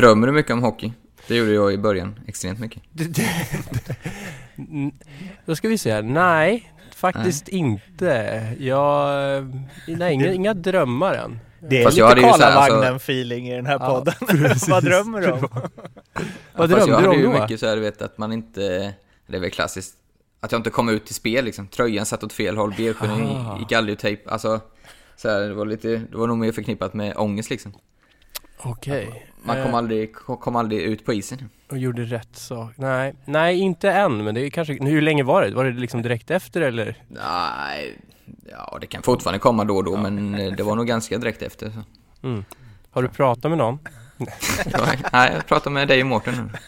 Drömmer du mycket om hockey? Det gjorde jag i början, extremt mycket. Då ska vi se. Nej, faktiskt nej. inte. Jag... Nej, inga, inga drömmar än. Det är Fast lite Karlavagnen-feeling alltså... i den här podden. Vad drömmer du om? Vad drömde du om då? Jag hade ju mycket så här, du vet, att man inte... Det är väl klassiskt. Att jag inte kom ut till spel liksom. Tröjan satt åt fel håll, benskinnet ah. gick aldrig tejp. Alltså, så här, det var lite... Det var nog mer förknippat med ångest liksom. Okej. Okay. Man kom, eh. aldrig, kom aldrig ut på isen. Och gjorde rätt sak. Nej, nej inte än. Men det är kanske... Hur länge var det? Var det liksom direkt efter eller? Nej, ja det kan fortfarande komma då och då. Ja. Men eh, det var nog ganska direkt efter. Så. Mm. Har du pratat med någon? nej, jag pratar med dig och Mårten nu.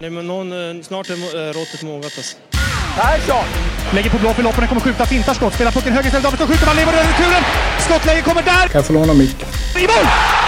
Nej men någon, eh, snart är råttet mogat alltså. Persson! Lägger på blå för loppen, kommer skjuta, fintar skott, spelar pucken höger istället, Davidsson skjuter, man lever över returen! Skottläge kommer där! Kan jag få låna micken? I mål!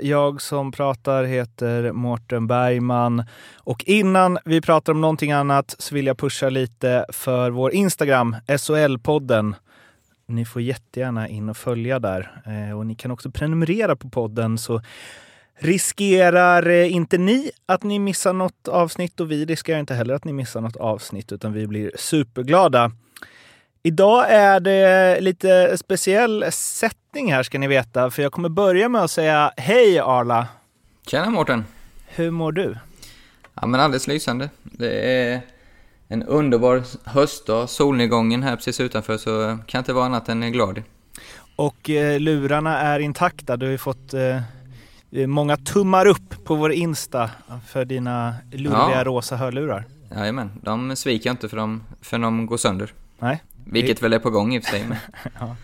Jag som pratar heter Mårten Bergman. Och innan vi pratar om någonting annat så vill jag pusha lite för vår Instagram, SHL-podden. Ni får jättegärna in och följa där. Eh, och ni kan också prenumerera på podden så riskerar eh, inte ni att ni missar något avsnitt och vi riskerar inte heller att ni missar något avsnitt utan vi blir superglada. Idag är det lite speciell sättning här ska ni veta, för jag kommer börja med att säga hej Arla! Tjena Mårten! Hur mår du? Ja men alldeles lysande. Det är en underbar höstdag, solnedgången här precis utanför så kan inte vara annat än glad. Och eh, lurarna är intakta, du har ju fått eh, många tummar upp på vår Insta för dina luriga ja. rosa hörlurar. Jajamän, de sviker jag inte för de, för de går sönder. Nej, vilket det... väl är på gång i och för sig. Men... ja,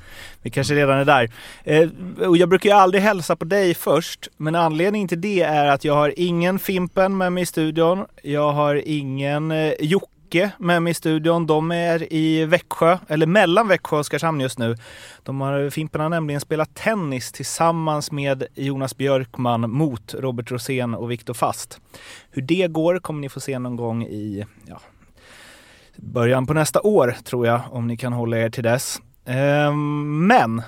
vi kanske redan är där. Eh, och jag brukar ju aldrig hälsa på dig först, men anledningen till det är att jag har ingen Fimpen med mig i studion. Jag har ingen eh, Jocke med mig i studion. De är i Växjö, eller mellan Växjö och Oskarshamn just nu. De har, Fimpen har nämligen spelat tennis tillsammans med Jonas Björkman mot Robert Rosén och Viktor Fast. Hur det går kommer ni få se någon gång i ja, början på nästa år tror jag, om ni kan hålla er till dess. Ehm, men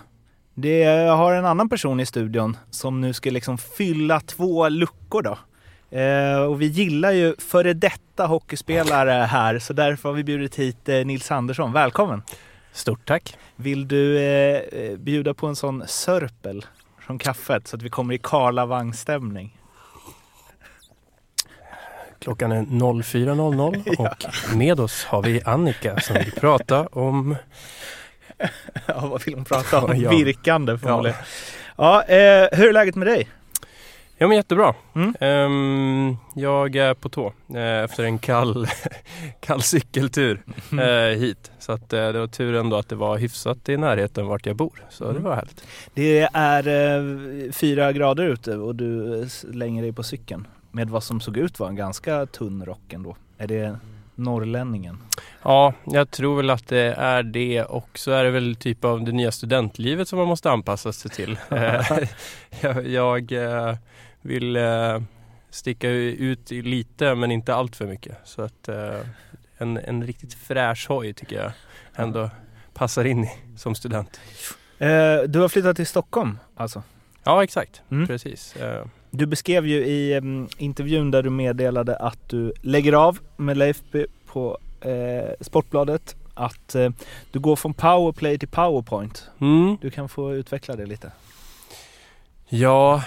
det, jag har en annan person i studion som nu ska liksom fylla två luckor då. Ehm, och vi gillar ju före detta hockeyspelare här så därför har vi bjudit hit eh, Nils Andersson. Välkommen! Stort tack! Vill du eh, eh bjuda på en sån sörpel från kaffet så att vi kommer i Karlavang-stämning? Klockan är 04.00 och med oss har vi Annika som vill prata om... ja, vad vill hon prata om? Ja. Virkande förmodligen. Ja, ja eh, hur är läget med dig? Ja men jättebra. Mm. Um, jag är på tå uh, efter en kall, kall cykeltur uh, hit. Så att, uh, det var tur ändå att det var hyfsat i närheten vart jag bor. Så mm. det var härligt. Det är fyra grader ute och du slänger dig på cykeln med vad som såg ut var en ganska tunn rock ändå. Är det norrlänningen? Ja, jag tror väl att det är det och så är det väl typ av det nya studentlivet som man måste anpassa sig till. jag, jag eh, vill eh, sticka ut lite men inte allt för mycket. Så att eh, en, en riktigt fräsch hoj tycker jag ändå passar in i som student. Du har flyttat till Stockholm alltså? Ja exakt, mm. precis. Du beskrev ju i um, intervjun där du meddelade att du lägger av med Leifby på eh, Sportbladet att eh, du går från powerplay till powerpoint. Mm. Du kan få utveckla det lite. Ja,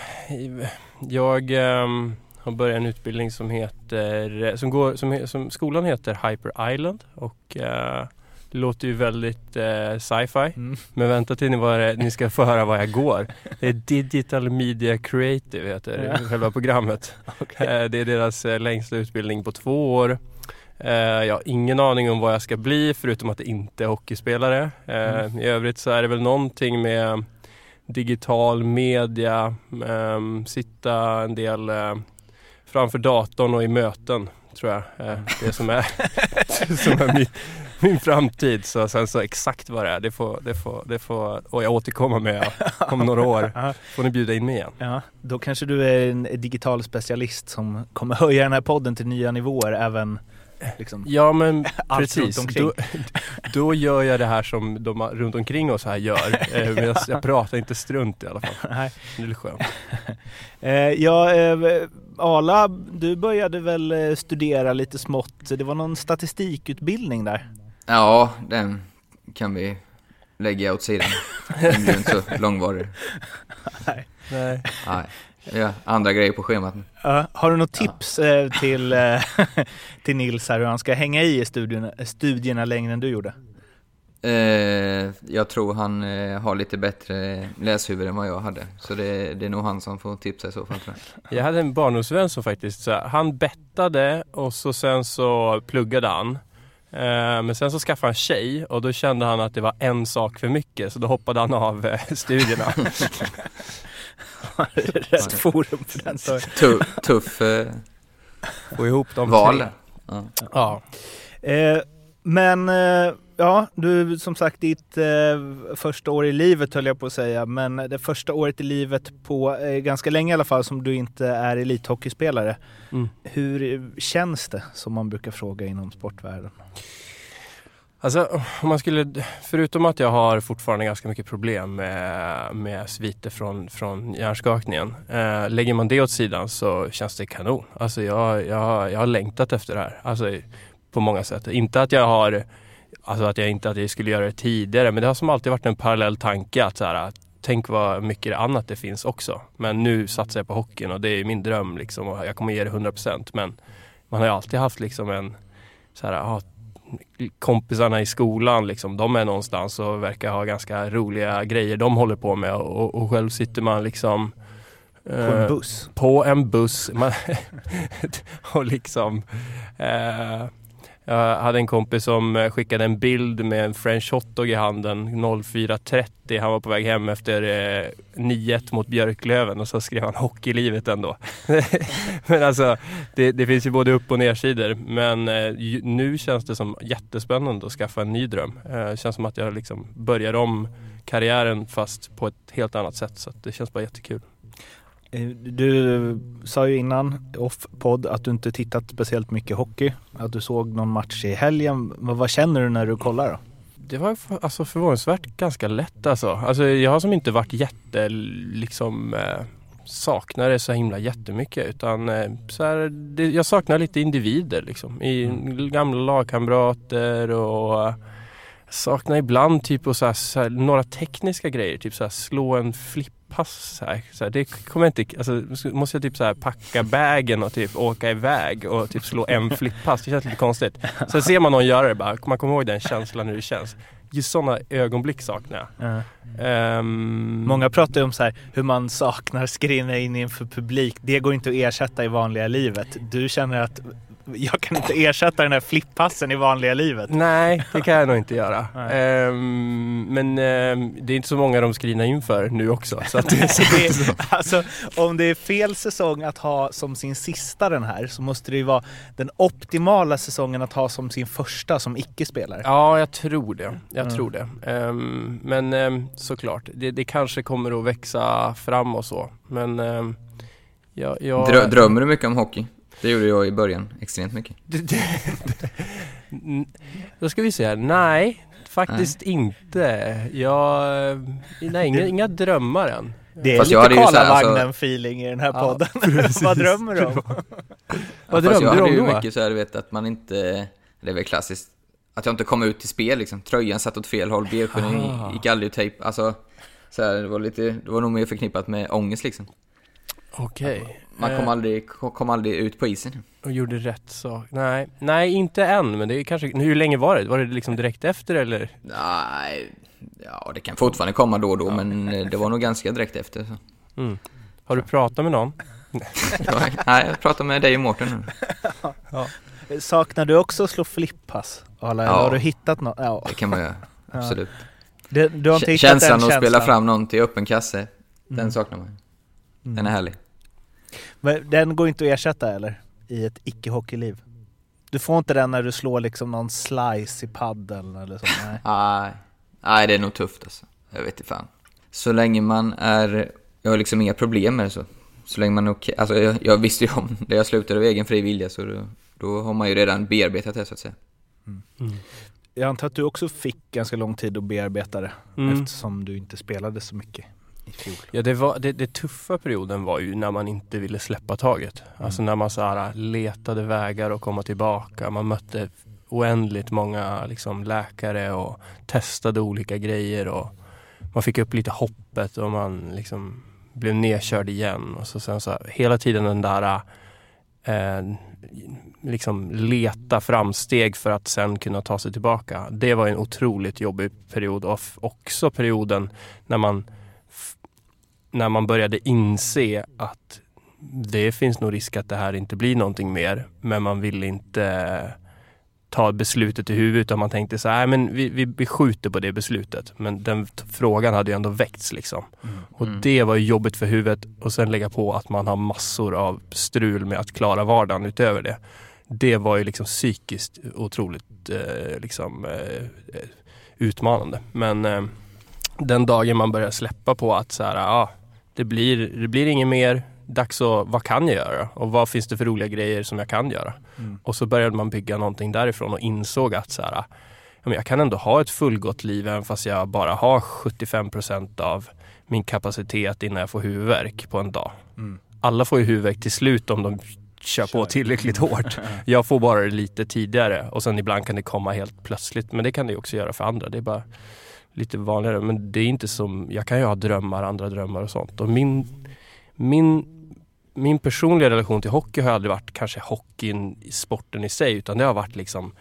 jag um, har börjat en utbildning som heter, som går, som, som skolan heter Hyper Island och uh, det låter ju väldigt eh, sci-fi. Mm. Men vänta till ni, var, ni ska få höra vad jag går. Det är Digital Media Creative heter ja. själva programmet. okay. eh, det är deras eh, längsta utbildning på två år. Eh, jag har ingen aning om vad jag ska bli förutom att det inte är hockeyspelare. Eh, mm. I övrigt så är det väl någonting med digital media, ehm, sitta en del eh, framför datorn och i möten tror jag. Eh, det som är, som är min, min framtid. Så sen så exakt vad det är, det får, det får, det får och jag återkommer med om några år. Får ni bjuda in mig igen. Ja, då kanske du är en digital specialist som kommer höja den här podden till nya nivåer även Liksom, ja men precis, då, då, gör jag det här som de runt omkring oss här gör. Eh, men jag, jag pratar inte strunt i alla fall. Nej. Det är skönt. Eh, ja, eh, Ala, du började väl studera lite smått. Det var någon statistikutbildning där? Ja, den kan vi lägga åt sidan. Den blir inte så långvarig. Nej. Nej. Nej. Ja, andra grejer på schemat. Uh, har du något tips ja. eh, till, eh, till Nils här hur han ska hänga i studierna, studierna längre än du gjorde? Eh, jag tror han har lite bättre läshuvud än vad jag hade. Så det, det är nog han som får tipsa i så fall jag. Jag hade en barndomsvän som faktiskt, så han bettade och så sen så pluggade han. Eh, men sen så skaffade han tjej och då kände han att det var en sak för mycket så då hoppade han av eh, studierna. Rätt forum för den saken. Tuff, tuff eh, Få ihop de val. Tre. Ja. ja. Eh, men eh, ja, du som sagt ditt eh, första år i livet höll jag på att säga, men det första året i livet på eh, ganska länge i alla fall som du inte är elithockeyspelare. Mm. Hur känns det som man brukar fråga inom sportvärlden? Alltså om man skulle, förutom att jag har fortfarande ganska mycket problem med, med sviter från, från hjärnskakningen. Eh, lägger man det åt sidan så känns det kanon. Alltså jag, jag, jag har längtat efter det här. Alltså på många sätt. Inte att jag har, alltså att jag inte att jag skulle göra det tidigare men det har som alltid varit en parallell tanke att så här, tänk vad mycket annat det finns också. Men nu satsar jag på hockeyn och det är min dröm liksom och jag kommer ge det 100% men man har ju alltid haft liksom en så här, ah, kompisarna i skolan liksom, de är någonstans och verkar ha ganska roliga grejer de håller på med och, och själv sitter man liksom på en eh, buss? På en buss. Man och liksom eh, jag hade en kompis som eh, skickade en bild med en french hotdog i handen 04.30. Han var på väg hem efter eh, 9-1 mot Björklöven och så skrev han hockeylivet ändå. men alltså, det, det, finns ju både upp och nersidor. Men eh, nu känns det som jättespännande att skaffa en ny dröm. Eh, det känns som att jag liksom börjar om karriären fast på ett helt annat sätt. Så det känns bara jättekul. Eh, du sa ju innan off-podd att du inte tittat speciellt mycket hockey. Att du såg någon match i helgen. Men vad känner du när du kollar då? Det var alltså förvånansvärt ganska lätt alltså. alltså jag har som inte varit jätte liksom eh, saknar det så himla jättemycket utan eh, så här, det, jag saknar lite individer liksom. I mm. gamla lagkamrater och eh, saknar ibland typ och så här, så här, några tekniska grejer. Typ så här, slå en flipp pass här. Så här, det kommer inte, alltså, måste jag typ så här packa bagen och typ åka iväg och typ slå en flippass. Det känns lite konstigt. Sen ser man någon göra det bara, man kommer ihåg den känslan hur det känns. Just sådana ögonblick saknar jag. Mm. Um, Många pratar ju om så här, hur man saknar skrinna in inför publik. Det går inte att ersätta i vanliga livet. Du känner att jag kan inte ersätta den här flippassen i vanliga livet. Nej, det kan jag nog inte göra. Um, men um, det är inte så många de skrivna inför nu också. Så att det, är, alltså, om det är fel säsong att ha som sin sista den här så måste det ju vara den optimala säsongen att ha som sin första som icke-spelare. Ja, jag tror det. Jag mm. tror det. Um, men såklart, det, det, kanske kommer att växa fram och så. Men jag, jag... Drö drömmer du mycket om hockey? Det gjorde jag i början, extremt mycket. Då ska vi se, nej, faktiskt nej. inte. Jag, nej, inga, inga drömmar än. Det är Fast lite Karlavagnen-feeling alltså... i den här podden. Vad drömmer du om? Vad drömde du om då? Jag hade ju mycket så här, du vet, att man inte, det är väl klassiskt, att jag inte kom ut till spel liksom. Tröjan satt åt fel håll, benskenen ah. gick aldrig tejp. Alltså, så här, det var lite, det var nog mer förknippat med ångest liksom. Okej. Okay. Man kom, eh. aldrig, kom aldrig ut på isen. Och gjorde rätt sak. Nej, nej inte än. Men det är kanske, hur länge var det? Var det liksom direkt efter eller? Nej, ja det kan fortfarande komma då och då. Ja. Men det var nog ganska direkt efter. Så. Mm. Har du pratat med någon? nej, jag pratar med dig och Mårten nu. ja. Saknar du också att slå flippass? Eller ja. har du hittat något? Ja, det kan man göra. Absolut. Det, du har inte känslan att spela fram någon till öppen kasse, den mm. saknar man. Den är härlig. Men den går inte att ersätta eller? I ett icke-hockeyliv? Du får inte den när du slår liksom någon slice i paddeln eller så? Nej. nej. nej, det är nog tufft alltså. Jag vet inte fan. Så länge man är... Jag har liksom inga problem med det så. Så länge man är okej. Alltså jag, jag, visste ju om det. Jag slutade av egen fri vilja så då, då har man ju redan bearbetat det så att säga. Mm. Mm. Jag antar att du också fick ganska lång tid att bearbeta det mm. eftersom du inte spelade så mycket. Ja, det, var, det, det tuffa perioden var ju när man inte ville släppa taget. Mm. Alltså när man så här, letade vägar att komma tillbaka. Man mötte oändligt många liksom, läkare och testade olika grejer. Och man fick upp lite hoppet och man liksom blev nedkörd igen. Och så sen så hela tiden den där eh, liksom leta framsteg för att sen kunna ta sig tillbaka. Det var en otroligt jobbig period och också perioden när man när man började inse att det finns nog risk att det här inte blir någonting mer. Men man vill inte ta beslutet i huvudet utan man tänkte så här, men vi, vi, vi skjuter på det beslutet. Men den frågan hade ju ändå väckts liksom. Mm. Och mm. det var ju jobbigt för huvudet och sen lägga på att man har massor av strul med att klara vardagen utöver det. Det var ju liksom psykiskt otroligt eh, liksom, eh, utmanande. Men eh, den dagen man börjar släppa på att så här, ah, det, blir, det blir inget mer, dags att, vad kan jag göra? Och vad finns det för roliga grejer som jag kan göra? Mm. Och så började man bygga någonting därifrån och insåg att så här, jag kan ändå ha ett fullgott liv även fast jag bara har 75 procent av min kapacitet innan jag får huvudvärk på en dag. Mm. Alla får ju huvudvärk till slut om de kör, på tillräckligt hårt. Jag får bara det lite tidigare och sen ibland kan det komma helt plötsligt. Men det kan det också göra för andra. Det är bara lite vanligare. Men det är inte som, jag kan ju ha drömmar, andra drömmar och sånt. Och min, min, min personliga relation till hockey har aldrig varit kanske hockeyn, sporten i sig, utan det har varit liksom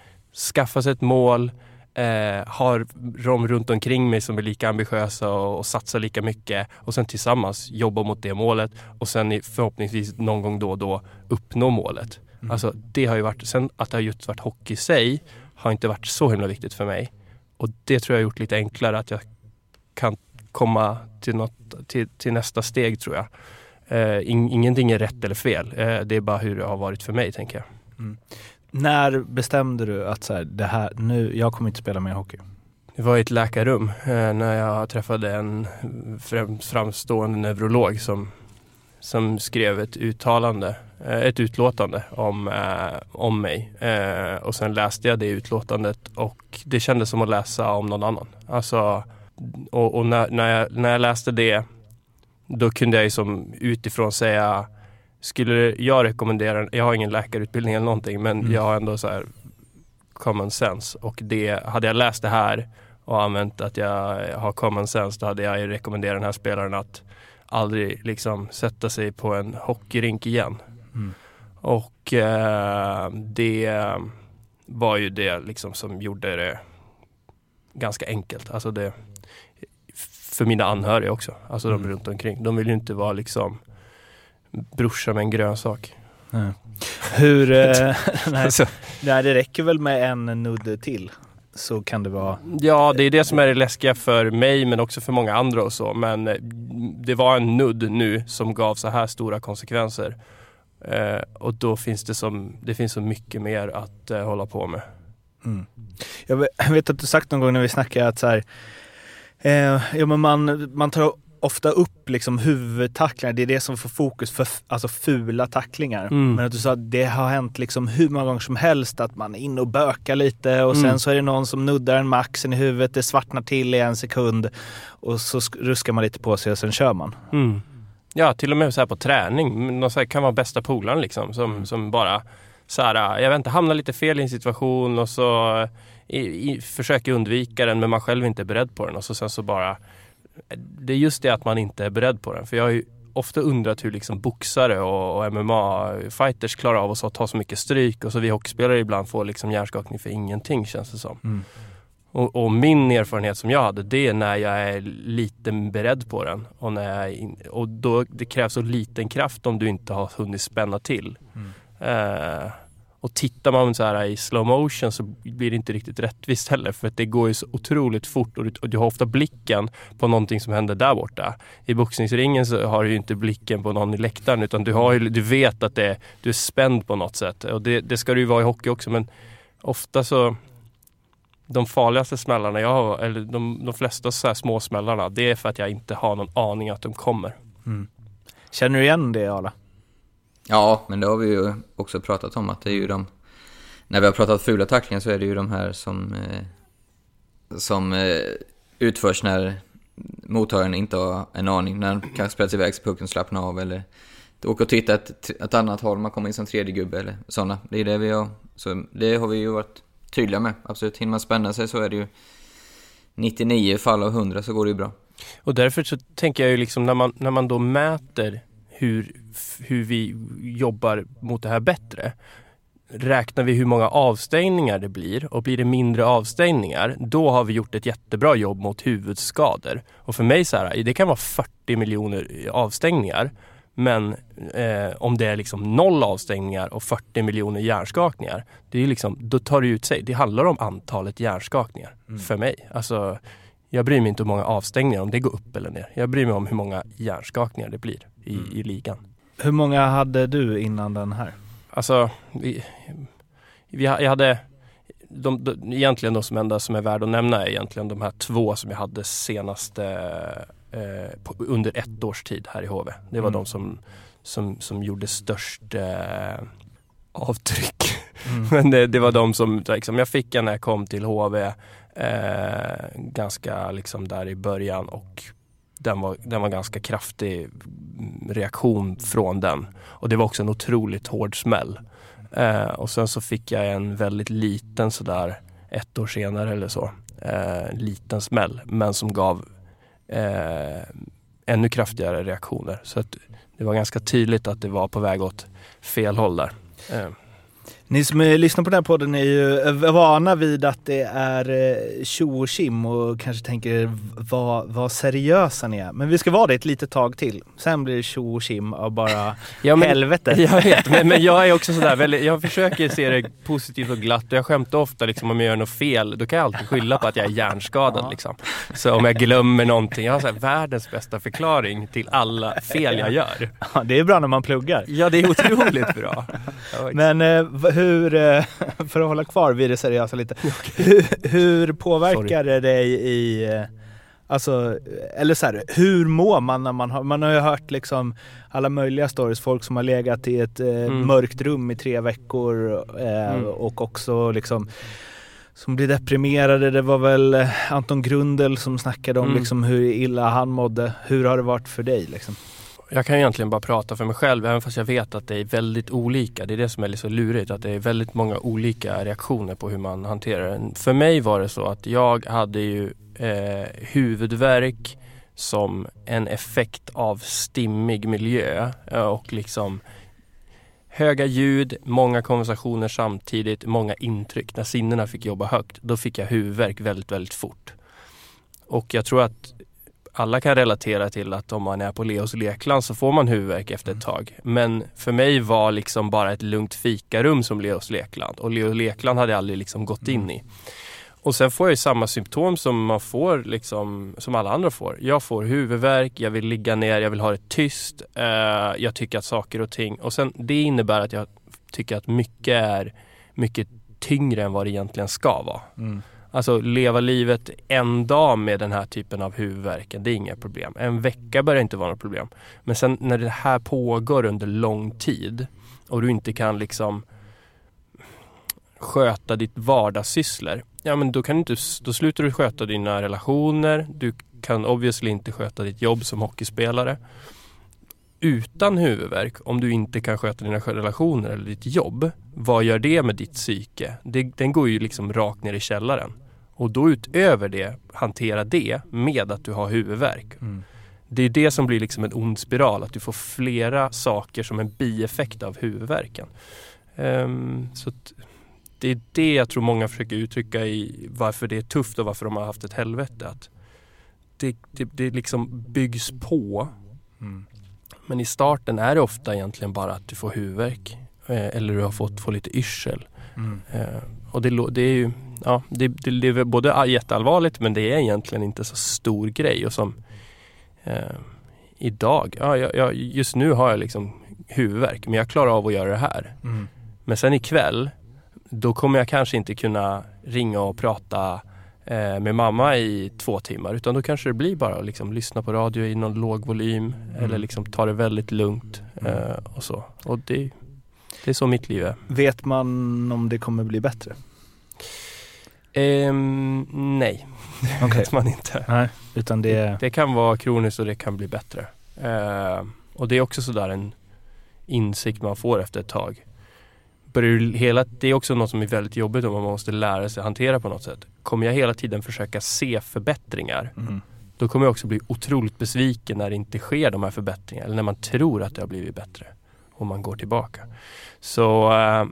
skaffa sig ett mål, eh, har de runt omkring mig som är lika ambitiösa och, och satsar lika mycket och sen tillsammans jobba mot det målet och sen förhoppningsvis någon gång då och då uppnå målet. Mm. Alltså det har ju varit, sen att det har just varit hockey i sig har inte varit så himla viktigt för mig. Och det tror jag har gjort lite enklare att jag kan komma till, något, till, till nästa steg tror jag. Eh, ingenting är rätt eller fel. Eh, det är bara hur det har varit för mig tänker jag. Mm. När bestämde du att så här, det här, nu, jag kommer inte spela mer hockey? Det var i ett läkarrum eh, när jag träffade en framstående neurolog som, som skrev ett uttalande, ett utlåtande om, eh, om mig. Eh, och sen läste jag det utlåtandet och det kändes som att läsa om någon annan. Alltså, och, och när, när, jag, när jag läste det då kunde jag ju som utifrån säga skulle jag rekommendera, jag har ingen läkarutbildning eller någonting men mm. jag har ändå så här common sense och det, hade jag läst det här och använt att jag har common sense då hade jag rekommenderat den här spelaren att aldrig liksom sätta sig på en hockeyrink igen. Mm. Och eh, det var ju det liksom som gjorde det ganska enkelt. Alltså det, för mina anhöriga också, alltså mm. de runt omkring. De vill ju inte vara liksom brorsa med en grönsak. Nej. Hur, eh, nej, nej, det räcker väl med en nudde till så kan det vara... Ja, det är det som är det läskiga för mig men också för många andra och så. Men eh, det var en nudd nu som gav så här stora konsekvenser. Eh, och då finns det, som, det finns så mycket mer att eh, hålla på med. Mm. Jag vet att du sagt någon gång när vi snackade att så här, eh, ja, men man, man tar ofta upp liksom huvudtacklingar, det är det som får fokus för alltså fula tacklingar. Mm. Men att du sa att det har hänt liksom hur många gånger som helst att man är inne och bökar lite och mm. sen så är det någon som nuddar en maxen i huvudet, det svartnar till i en sekund och så ruskar man lite på sig och sen kör man. Mm. Ja, till och med så här på träning. Någon så kan vara bästa polaren liksom som, mm. som bara så här, jag vet inte, hamnar lite fel i en situation och så i, i, försöker undvika den men man själv inte är beredd på den och så sen så bara det är just det att man inte är beredd på den. För jag har ju ofta undrat hur liksom boxare och, och MMA-fighters klarar av att ta så mycket stryk och så vi hockeyspelare ibland får liksom hjärnskakning för ingenting känns det som. Mm. Och, och, min erfarenhet som jag hade det är när jag är lite beredd på den. Och, när jag, och då, det krävs så liten kraft om du inte har hunnit spänna till. Mm. Eh, Och tittar man så här i slow motion så blir det inte riktigt rättvist heller för att det går ju så otroligt fort och du, och du har ofta blicken på någonting som händer där borta. I boxningsringen så har du ju inte blicken på någon i läktaren utan du, har ju, du vet att det, du är spänd på något sätt. Och det, det ska du ju vara i hockey också men ofta så de farligaste smällarna jag har, eller de, de flesta så här små smällarna, det är för att jag inte har någon aning att de kommer. Mm. Känner du igen det Arla? Ja, men det har vi ju också pratat om att det är ju de... När vi har pratat fula tacklingar så är det ju de här som... Eh, som eh, utförs när mottagaren inte har en aning. När han kanske spelat iväg så pucken slappnar av eller åker och tittar ett, ett annat håll, man kommer in som tredje gubbe eller sådana. Det är det vi har... Så det har vi ju varit tydliga med, absolut. Hinner man spänna sig så är det ju 99 fall av 100 så går det ju bra. Och därför så tänker jag ju liksom när man, när man då mäter hur, hur vi jobbar mot det här bättre. Räknar vi hur många avstängningar det blir och blir det mindre avstängningar, då har vi gjort ett jättebra jobb mot huvudskador. Och för mig så här, det kan vara 40 miljoner avstängningar. Men eh, om det är liksom noll avstängningar och 40 miljoner hjärnskakningar, det är liksom, då tar det ut sig. Det handlar om antalet hjärnskakningar mm. för mig. Alltså, jag bryr mig inte om hur många avstängningar, om det går upp eller ner. Jag bryr mig om hur många hjärnskakningar det blir i, mm. i ligan. Hur många hade du innan den här? Alltså, vi, vi, jag hade de, de, egentligen de som enda som är värda att nämna är egentligen de här två som jag hade senaste eh, på, under ett års tid här i HV. Det var mm. de som, som, som gjorde störst eh, avtryck. Mm. Men det, det, var de som liksom, jag fick när jag kom till HV eh, ganska liksom där i början och den var, den var ganska kraftig reaktion från den. Och det var också en otroligt hård smäll. Eh, och sen så fick jag en väldigt liten sådär ett år senare eller så. Eh, liten smäll men som gav eh, ännu kraftigare reaktioner. Så att det var ganska tydligt att det var på väg åt fel håll där. Eh, Eh. Ni som lyssnar på den här podden är ju vana vid att det är eh, tjo och kim och kanske tänker vad, vad seriösa ni är. Men vi ska vara det ett litet tag till. Sen blir det tjo och kim av bara ja, men, helvete. Jag vet, men, men, jag är också sådär, väldigt, jag försöker se det positivt och glatt och jag skämtar ofta liksom om jag gör något fel. Då kan jag alltid skylla på att jag är hjärnskadad. Liksom. Så om jag glömmer någonting. Jag har så världens bästa förklaring till alla fel jag gör. Ja, det är bra när man pluggar. Ja, det är otroligt bra. Men eh, hur, eh, för att hålla kvar vid det seriösa lite, hur, hur påverkar det dig i eh, Alltså, eller så här, hur mår man när man har, man har ju hört liksom alla möjliga stories, folk som har legat i ett eh, mm. mörkt rum i tre veckor eh, mm. och också liksom som blir deprimerade. Det var väl Anton Grundel som snackade om mm. liksom hur illa han mådde. Hur har det varit för dig liksom? Jag kan egentligen bara prata för mig själv även fast jag vet att det är väldigt olika. Det är det som är lite så lurigt att det är väldigt många olika reaktioner på hur man hanterar det. För mig var det så att jag hade ju eh, huvudvärk som en effekt av stimmig miljö eh, och liksom höga ljud, många konversationer samtidigt, många intryck. När sinnena fick jobba högt, då fick jag huvudvärk väldigt, väldigt fort. Och jag tror att alla kan relatera till att om man är på Leos lekland så får man huvudvärk efter ett mm. tag. Men för mig var liksom bara ett lugnt fikarum som Leos lekland och Leos lekland hade jag aldrig liksom gått in i. Och sen får jag samma symptom som man får liksom, som alla andra får. Jag får huvudvärk, jag vill ligga ner, jag vill ha det tyst. Eh, jag tycker att saker och ting och sen det innebär att jag tycker att mycket är mycket tyngre än vad det egentligen ska vara. Mm. Alltså leva livet en dag med den här typen av huvudvärk, det är inga problem. En vecka börjar inte vara något problem. Men sen när det här pågår under lång tid och du inte kan liksom sköta ditt vardagssysslor. Ja men då kan du inte, då slutar du sköta dina relationer. Du kan obviously inte sköta ditt jobb som hockeyspelare. Utan huvudvärk, om du inte kan sköta dina relationer eller ditt jobb, vad gör det med ditt psyke? Det, den går ju liksom rakt ner i källaren. Och då utöver det, hantera det med att du har huvudvärk. Mm. Det är det som blir liksom en ond spiral, att du får flera saker som en bieffekt av huvudvärken. Um, så det är det jag tror många försöker uttrycka i varför det är tufft och varför de har haft ett helvete. Att det, det, det liksom byggs på. Mm. Men i starten är det ofta egentligen bara att du får huvudvärk. eh, eller du har fått få lite yrsel. Mm. Eh, och det, det, är ju ja, det, det, det, är både jätteallvarligt men det är egentligen inte så stor grej. Och som eh, idag, ja, jag, just nu har jag liksom huvudvärk men jag klarar av att göra det här. Mm. Men sen ikväll, då kommer jag kanske inte kunna ringa och prata eh, med mamma i två timmar utan då kanske det blir bara att liksom lyssna på radio i någon låg volym mm. eller liksom ta det väldigt lugnt mm. eh, och så. Och det, det är så mitt liv är. Vet man om det kommer bli bättre? Um, nej, det okay. vet man inte. Nej, utan det... det... det kan vara kroniskt och det kan bli bättre. Uh, och det är också sådär en insikt man får efter ett tag. Hela, det är också något som är väldigt jobbigt och man måste lära sig hantera på något sätt. Kommer jag hela tiden försöka se förbättringar mm. då kommer jag också bli otroligt besviken när det inte sker de här förbättringarna eller när man tror att det har blivit bättre och man går tillbaka. Så uh,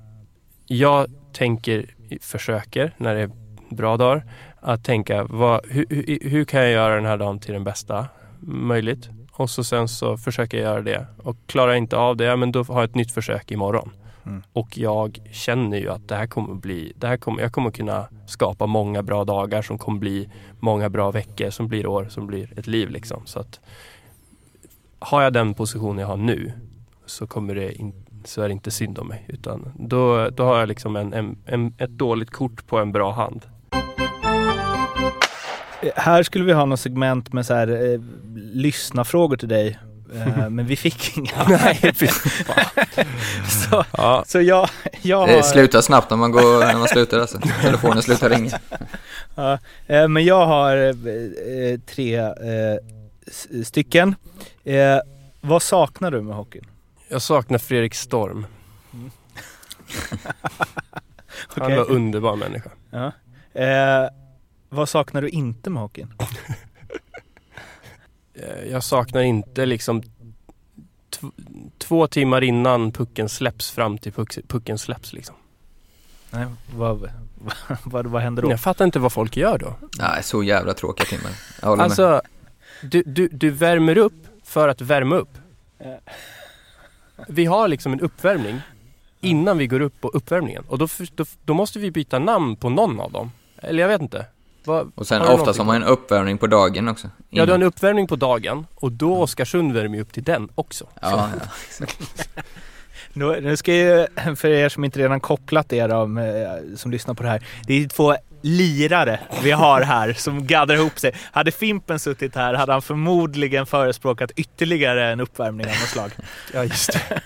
jag tänker, försöker när det bra dagar att tänka vad, hur, hur, hur, kan jag göra den här dagen till den bästa möjligt? Och så sen så försöker jag göra det. Och klarar jag inte av det, ja, men då har jag ett nytt försök imorgon. Mm. Och jag känner ju att det här kommer bli, det här kommer, jag kommer kunna skapa många bra dagar som kommer bli många bra veckor som blir år, som blir ett liv liksom. Så att har jag den position jag har nu så kommer det in, så är det inte synd om mig. Utan då, då har jag liksom en, en, en, ett dåligt kort på en bra hand. Här skulle vi ha något segment med så här, eh, lyssna frågor till dig. Eh, men vi fick inga. Nej, så, ja. så jag, jag har... Det slutar snabbt när man, går, när man slutar alltså. Telefonen slutar ringa. Ja, eh, men jag har eh, tre eh, stycken. Eh, vad saknar du med hockeyn? Jag saknar Fredrik Storm. Mm. okay. Han var underbar människa. Ja. Eh, vad saknar du inte med hockeyn? Eh, jag saknar inte liksom två timmar innan pucken släpps fram till puck pucken släpps liksom. Nej, vad, vad, vad händer då? Jag fattar inte vad folk gör då. Nej, så jävla tråkiga timmar. Alltså, du, du, du värmer upp för att värma upp. Vi har liksom en uppvärmning innan vi går upp på uppvärmningen och då, då, då måste vi byta namn på någon av dem. Eller jag vet inte. Va, och sen oftast har man en uppvärmning på dagen också. Innan. Ja, du har en uppvärmning på dagen och då. Oskarsund värmer ju upp till den också. Ja, ja nu, nu ska jag, för er som inte redan kopplat er om, eh, som lyssnar på det här. Det är två lirare vi har här som gaddar ihop sig. Hade Fimpen suttit här hade han förmodligen förespråkat ytterligare en uppvärmning av något slag. Ja, just det.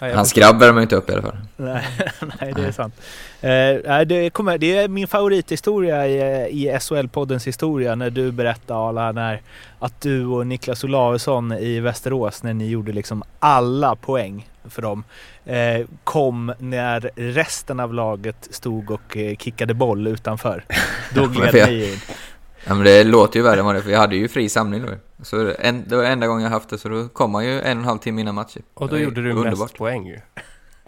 Hans grabb värmer inte upp i alla fall. Nej, nej det är sant. Eh, det, kommer, det är min favorithistoria i, i SHL-poddens historia när du berättar Arla, när, att du och Niklas Olausson i Västerås när ni gjorde liksom alla poäng för dem eh, kom när resten av laget stod och eh, kickade boll utanför. Då gled ni in. Ja men det låter ju värre än vad det för jag hade ju fri samling då. Så en, det var enda gången jag haft det så då kom man ju en och en halv timme innan matchen. Och då gjorde du underbart. mest poäng ju.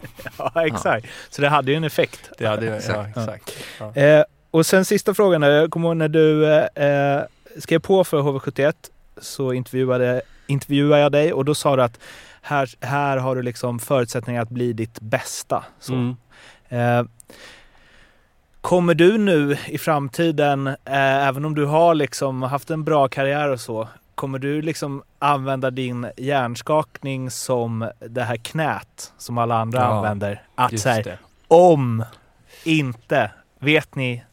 ja exakt. Ja. Så det hade ju en effekt. Det hade ju, ja exakt. Ja. Eh, och sen sista frågan, jag kommer ihåg när du eh, skrev på för HV71 så intervjuade, intervjuade jag dig och då sa du att här, här har du liksom förutsättningar att bli ditt bästa. Så. Mm. Eh, kommer du nu i framtiden, eh, även om du har liksom haft en bra karriär och så, kommer du liksom använda din hjärnskakning som det här knät som alla andra ja, använder? Att säga om inte, vet ni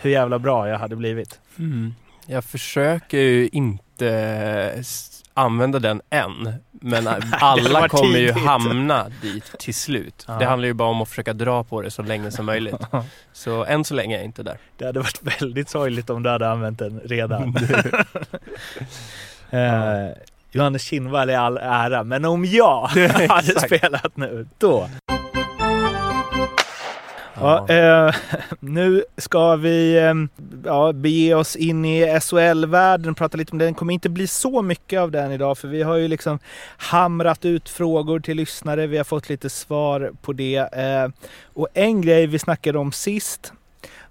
hur jävla bra jag hade blivit? Mm. Jag försöker ju inte använda den än. Men alla kommer ju hamna dit till slut. Det handlar ju bara om att försöka dra på det så länge som möjligt. Så än så länge är jag inte där. Det hade varit väldigt sorgligt om du hade använt den redan. eh, Johannes Kinnvall är all ära, men om jag hade spelat nu, då Ja, eh, nu ska vi eh, ja, bege oss in i SHL-världen, prata lite om den. Det kommer inte bli så mycket av den idag för vi har ju liksom hamrat ut frågor till lyssnare. Vi har fått lite svar på det. Eh, och en grej vi snackade om sist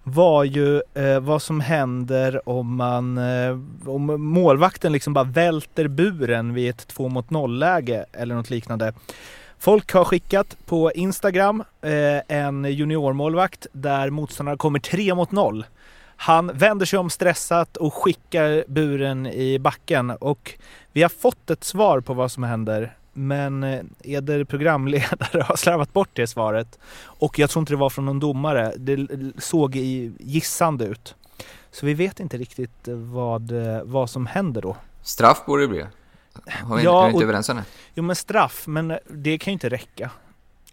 var ju eh, vad som händer om man eh, om målvakten liksom bara välter buren vid ett två mot noll läge eller något liknande. Folk har skickat på Instagram eh, en juniormålvakt där motståndaren kommer 3 mot 0. Han vänder sig om stressat och skickar buren i backen och vi har fått ett svar på vad som händer men eh, Eder programledare har slarvat bort det svaret och jag tror inte det var från någon domare. Det såg gissande ut. Så vi vet inte riktigt vad, eh, vad som händer då. Straff borde det bli. Har vi ja, inte och, överens om det? Jo men straff, men det kan ju inte räcka.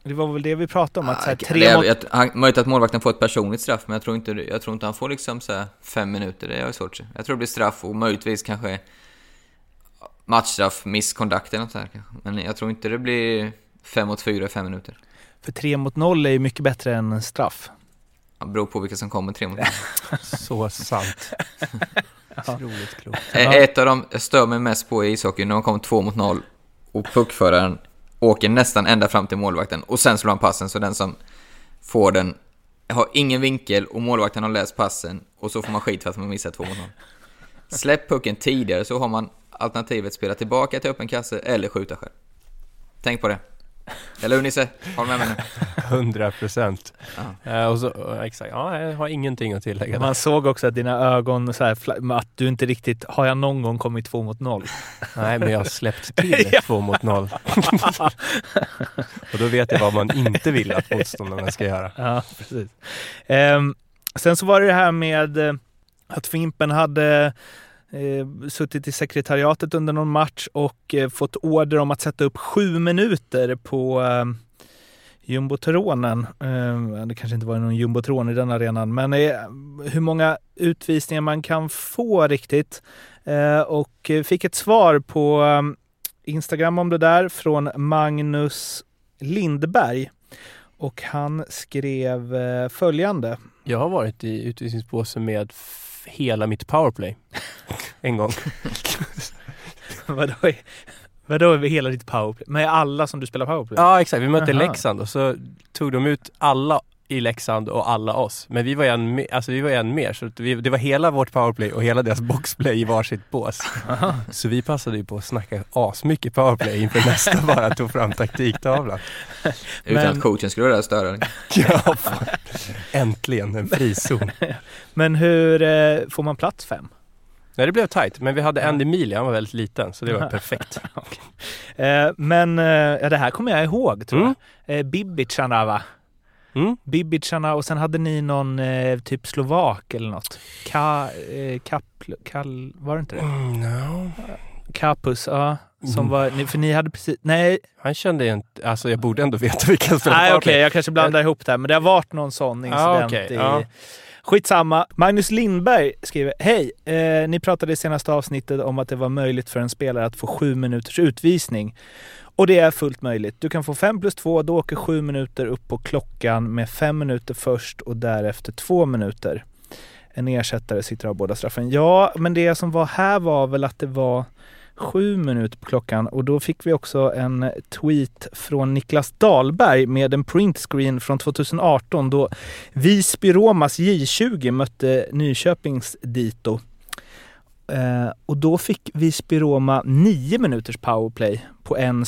Det var väl det vi pratade om, att så här, tre det är, jag, han, Möjligt att målvakten får ett personligt straff, men jag tror inte, jag tror inte han får liksom så fem minuter, det är svårt Jag tror det blir straff och möjligtvis kanske matchstraff, misconduct eller något sånt kanske. Men jag tror inte det blir fem mot fyra i fem minuter. För tre mot noll är ju mycket bättre än straff. Det beror på vilka som kommer tre mot noll. Så sant. Otroligt klokt. Ett av de jag stör mig mest på i ishockey, när de kommer två mot noll och puckföraren åker nästan ända fram till målvakten och sen slår han passen så den som får den har ingen vinkel och målvakten har läst passen och så får man skit för att man missar två mot noll. Släpp pucken tidigare så har man alternativet spela tillbaka till öppen kasse eller skjuta själv. Tänk på det. Eller hur Nisse? Har du med mig nu? 100 procent. Uh, exakt, ja, jag har ingenting att tillägga. Man såg också att dina ögon, så här, att du inte riktigt, har jag någon gång kommit två mot noll? Nej, men jag har släppt till två mot noll. och då vet jag vad man inte vill att motståndarna ska göra. Ja, precis. Um, sen så var det det här med eh, att Fimpen hade eh, suttit i sekretariatet under någon match och eh, fått order om att sätta upp sju minuter på eh, jumbotronen. Eh, det kanske inte var någon jumbotron i den arenan, men eh, hur många utvisningar man kan få riktigt. Eh, och eh, fick ett svar på eh, Instagram om det där från Magnus Lindberg. Och han skrev eh, följande. Jag har varit i utvisningspåsen med hela mitt powerplay. en gång. vadå, vadå hela ditt powerplay? Med alla som du spelar powerplay? Ja exakt, vi mötte Aha. Leksand och så tog de ut alla i Leksand och alla oss. Men vi var en, alltså vi var en mer, så vi, det var hela vårt powerplay och hela deras boxplay i varsitt bås. Så vi passade ju på att snacka asmycket powerplay inför nästa bara tog fram taktiktavlan. Utan att coachen skulle vara störa Ja, fan. Äntligen en frizon. Men hur eh, får man plats fem? Nej det blev tight, men vi hade Andy Mili, han var väldigt liten så det var perfekt. okay. eh, men eh, ja, det här kommer jag ihåg tror mm. jag. Eh, Bibicharna va? Mm. Bibicharna och sen hade ni någon eh, typ slovak eller något. Ka, eh, kap, kal, var det inte det? Mm, no. Kapus, ja. Som mm. var, för ni hade precis, nej. Han kände inte, alltså jag borde ändå veta vilka spelare Nej okej, okay, jag kanske blandar ihop det här. Men det har varit någon sån incident ah, okay, i... Ja. Skitsamma. Magnus Lindberg skriver, hej! Eh, ni pratade i senaste avsnittet om att det var möjligt för en spelare att få sju minuters utvisning. Och det är fullt möjligt. Du kan få 5 plus 2, då åker 7 minuter upp på klockan med 5 minuter först och därefter 2 minuter. En ersättare sitter av båda straffen. Ja, men det som var här var väl att det var 7 minuter på klockan och då fick vi också en tweet från Niklas Dahlberg med en printscreen från 2018 då Visby-Romas J20 mötte Nyköpings Dito. Eh, och då fick Visby-Roma 9 minuters powerplay på en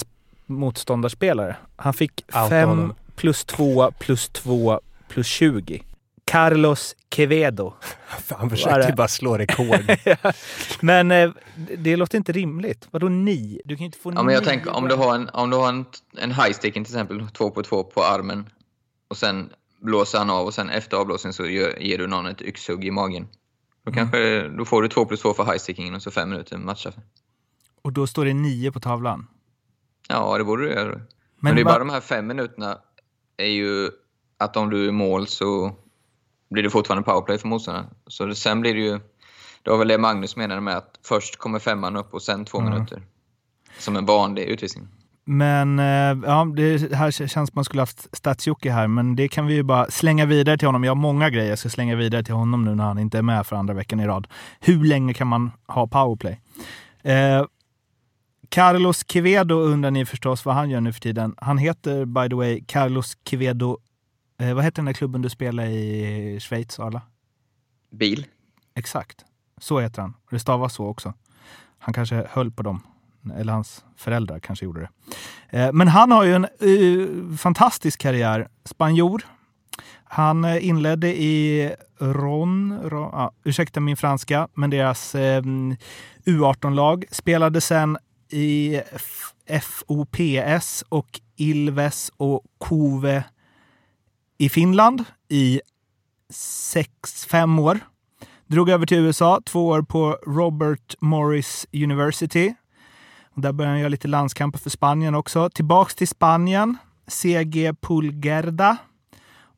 motståndarspelare. Han fick 5 plus 2 plus 2 plus 20. Carlos Quevedo. Han försökte bara slå rekord. men eh, det låter inte rimligt. Vadå ni? Du kan inte få Ja, men jag tänker om du har en, om du har en, en high sticking till exempel, två på två på armen och sen blåser han av och sen efter avblåsningen så ger, ger du någon ett yxhugg i magen. Då, mm. kanske, då får du två plus två för high stickingen och så fem minuter matcha. Och då står det nio på tavlan? Ja, det borde du göra. Men, Men det är bara de här fem minuterna är ju att om du är i mål så blir det fortfarande powerplay för motståndaren. Så sen blir det ju... Det var väl det Magnus menade med att först kommer femman upp och sen två mm. minuter. Som en vanlig utvisning. Men eh, ja, det här känns som man skulle haft stats här, men det kan vi ju bara slänga vidare till honom. Jag har många grejer jag ska slänga vidare till honom nu när han inte är med för andra veckan i rad. Hur länge kan man ha powerplay? Eh, Carlos Quevedo undrar ni förstås vad han gör nu för tiden. Han heter by the way Carlos Quevedo. Eh, vad heter den där klubben du spelar i Schweiz, Arla? Bil. Exakt. Så heter han. Det stavas så också. Han kanske höll på dem Eller hans föräldrar kanske gjorde det. Eh, men han har ju en uh, fantastisk karriär. Spanjor. Han uh, inledde i Ron, Ron ah, ursäkta min franska, men deras eh, U18-lag. Spelade sen i FOPS och Ilves och Kove i Finland i sex, fem år. Drog över till USA, två år på Robert Morris University. Där började han göra lite landskamper för Spanien också. Tillbaks till Spanien, CG Pulgerda.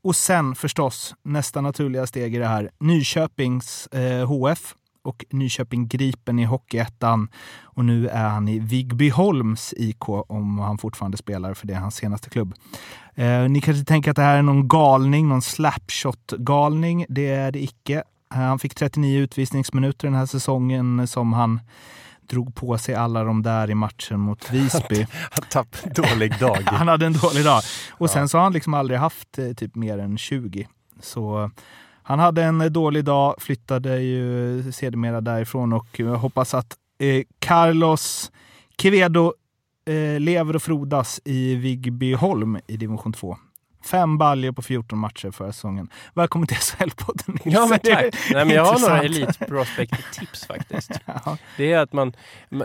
Och sen förstås, nästa naturliga steg i det här, Nyköpings eh, HF och Nyköping Gripen i Hockeyettan. Och nu är han i Vigbyholms IK om han fortfarande spelar, för det är hans senaste klubb. Eh, ni kanske tänker att det här är någon galning, någon slapshot-galning. Det är det icke. Han fick 39 utvisningsminuter den här säsongen som han drog på sig alla de där i matchen mot Visby. han tappade dålig dag. han hade en dålig dag. Och sen så har han liksom aldrig haft eh, typ mer än 20. Så han hade en dålig dag, flyttade ju sedermera därifrån och jag hoppas att eh, Carlos Quevedo eh, lever och frodas i Vigbyholm i division 2. Fem baljor på 14 matcher förra säsongen. Välkommen till SHL-podden Ja, men tack. Nej, men jag har några Elite Prospect-tips faktiskt. ja. Det är att man,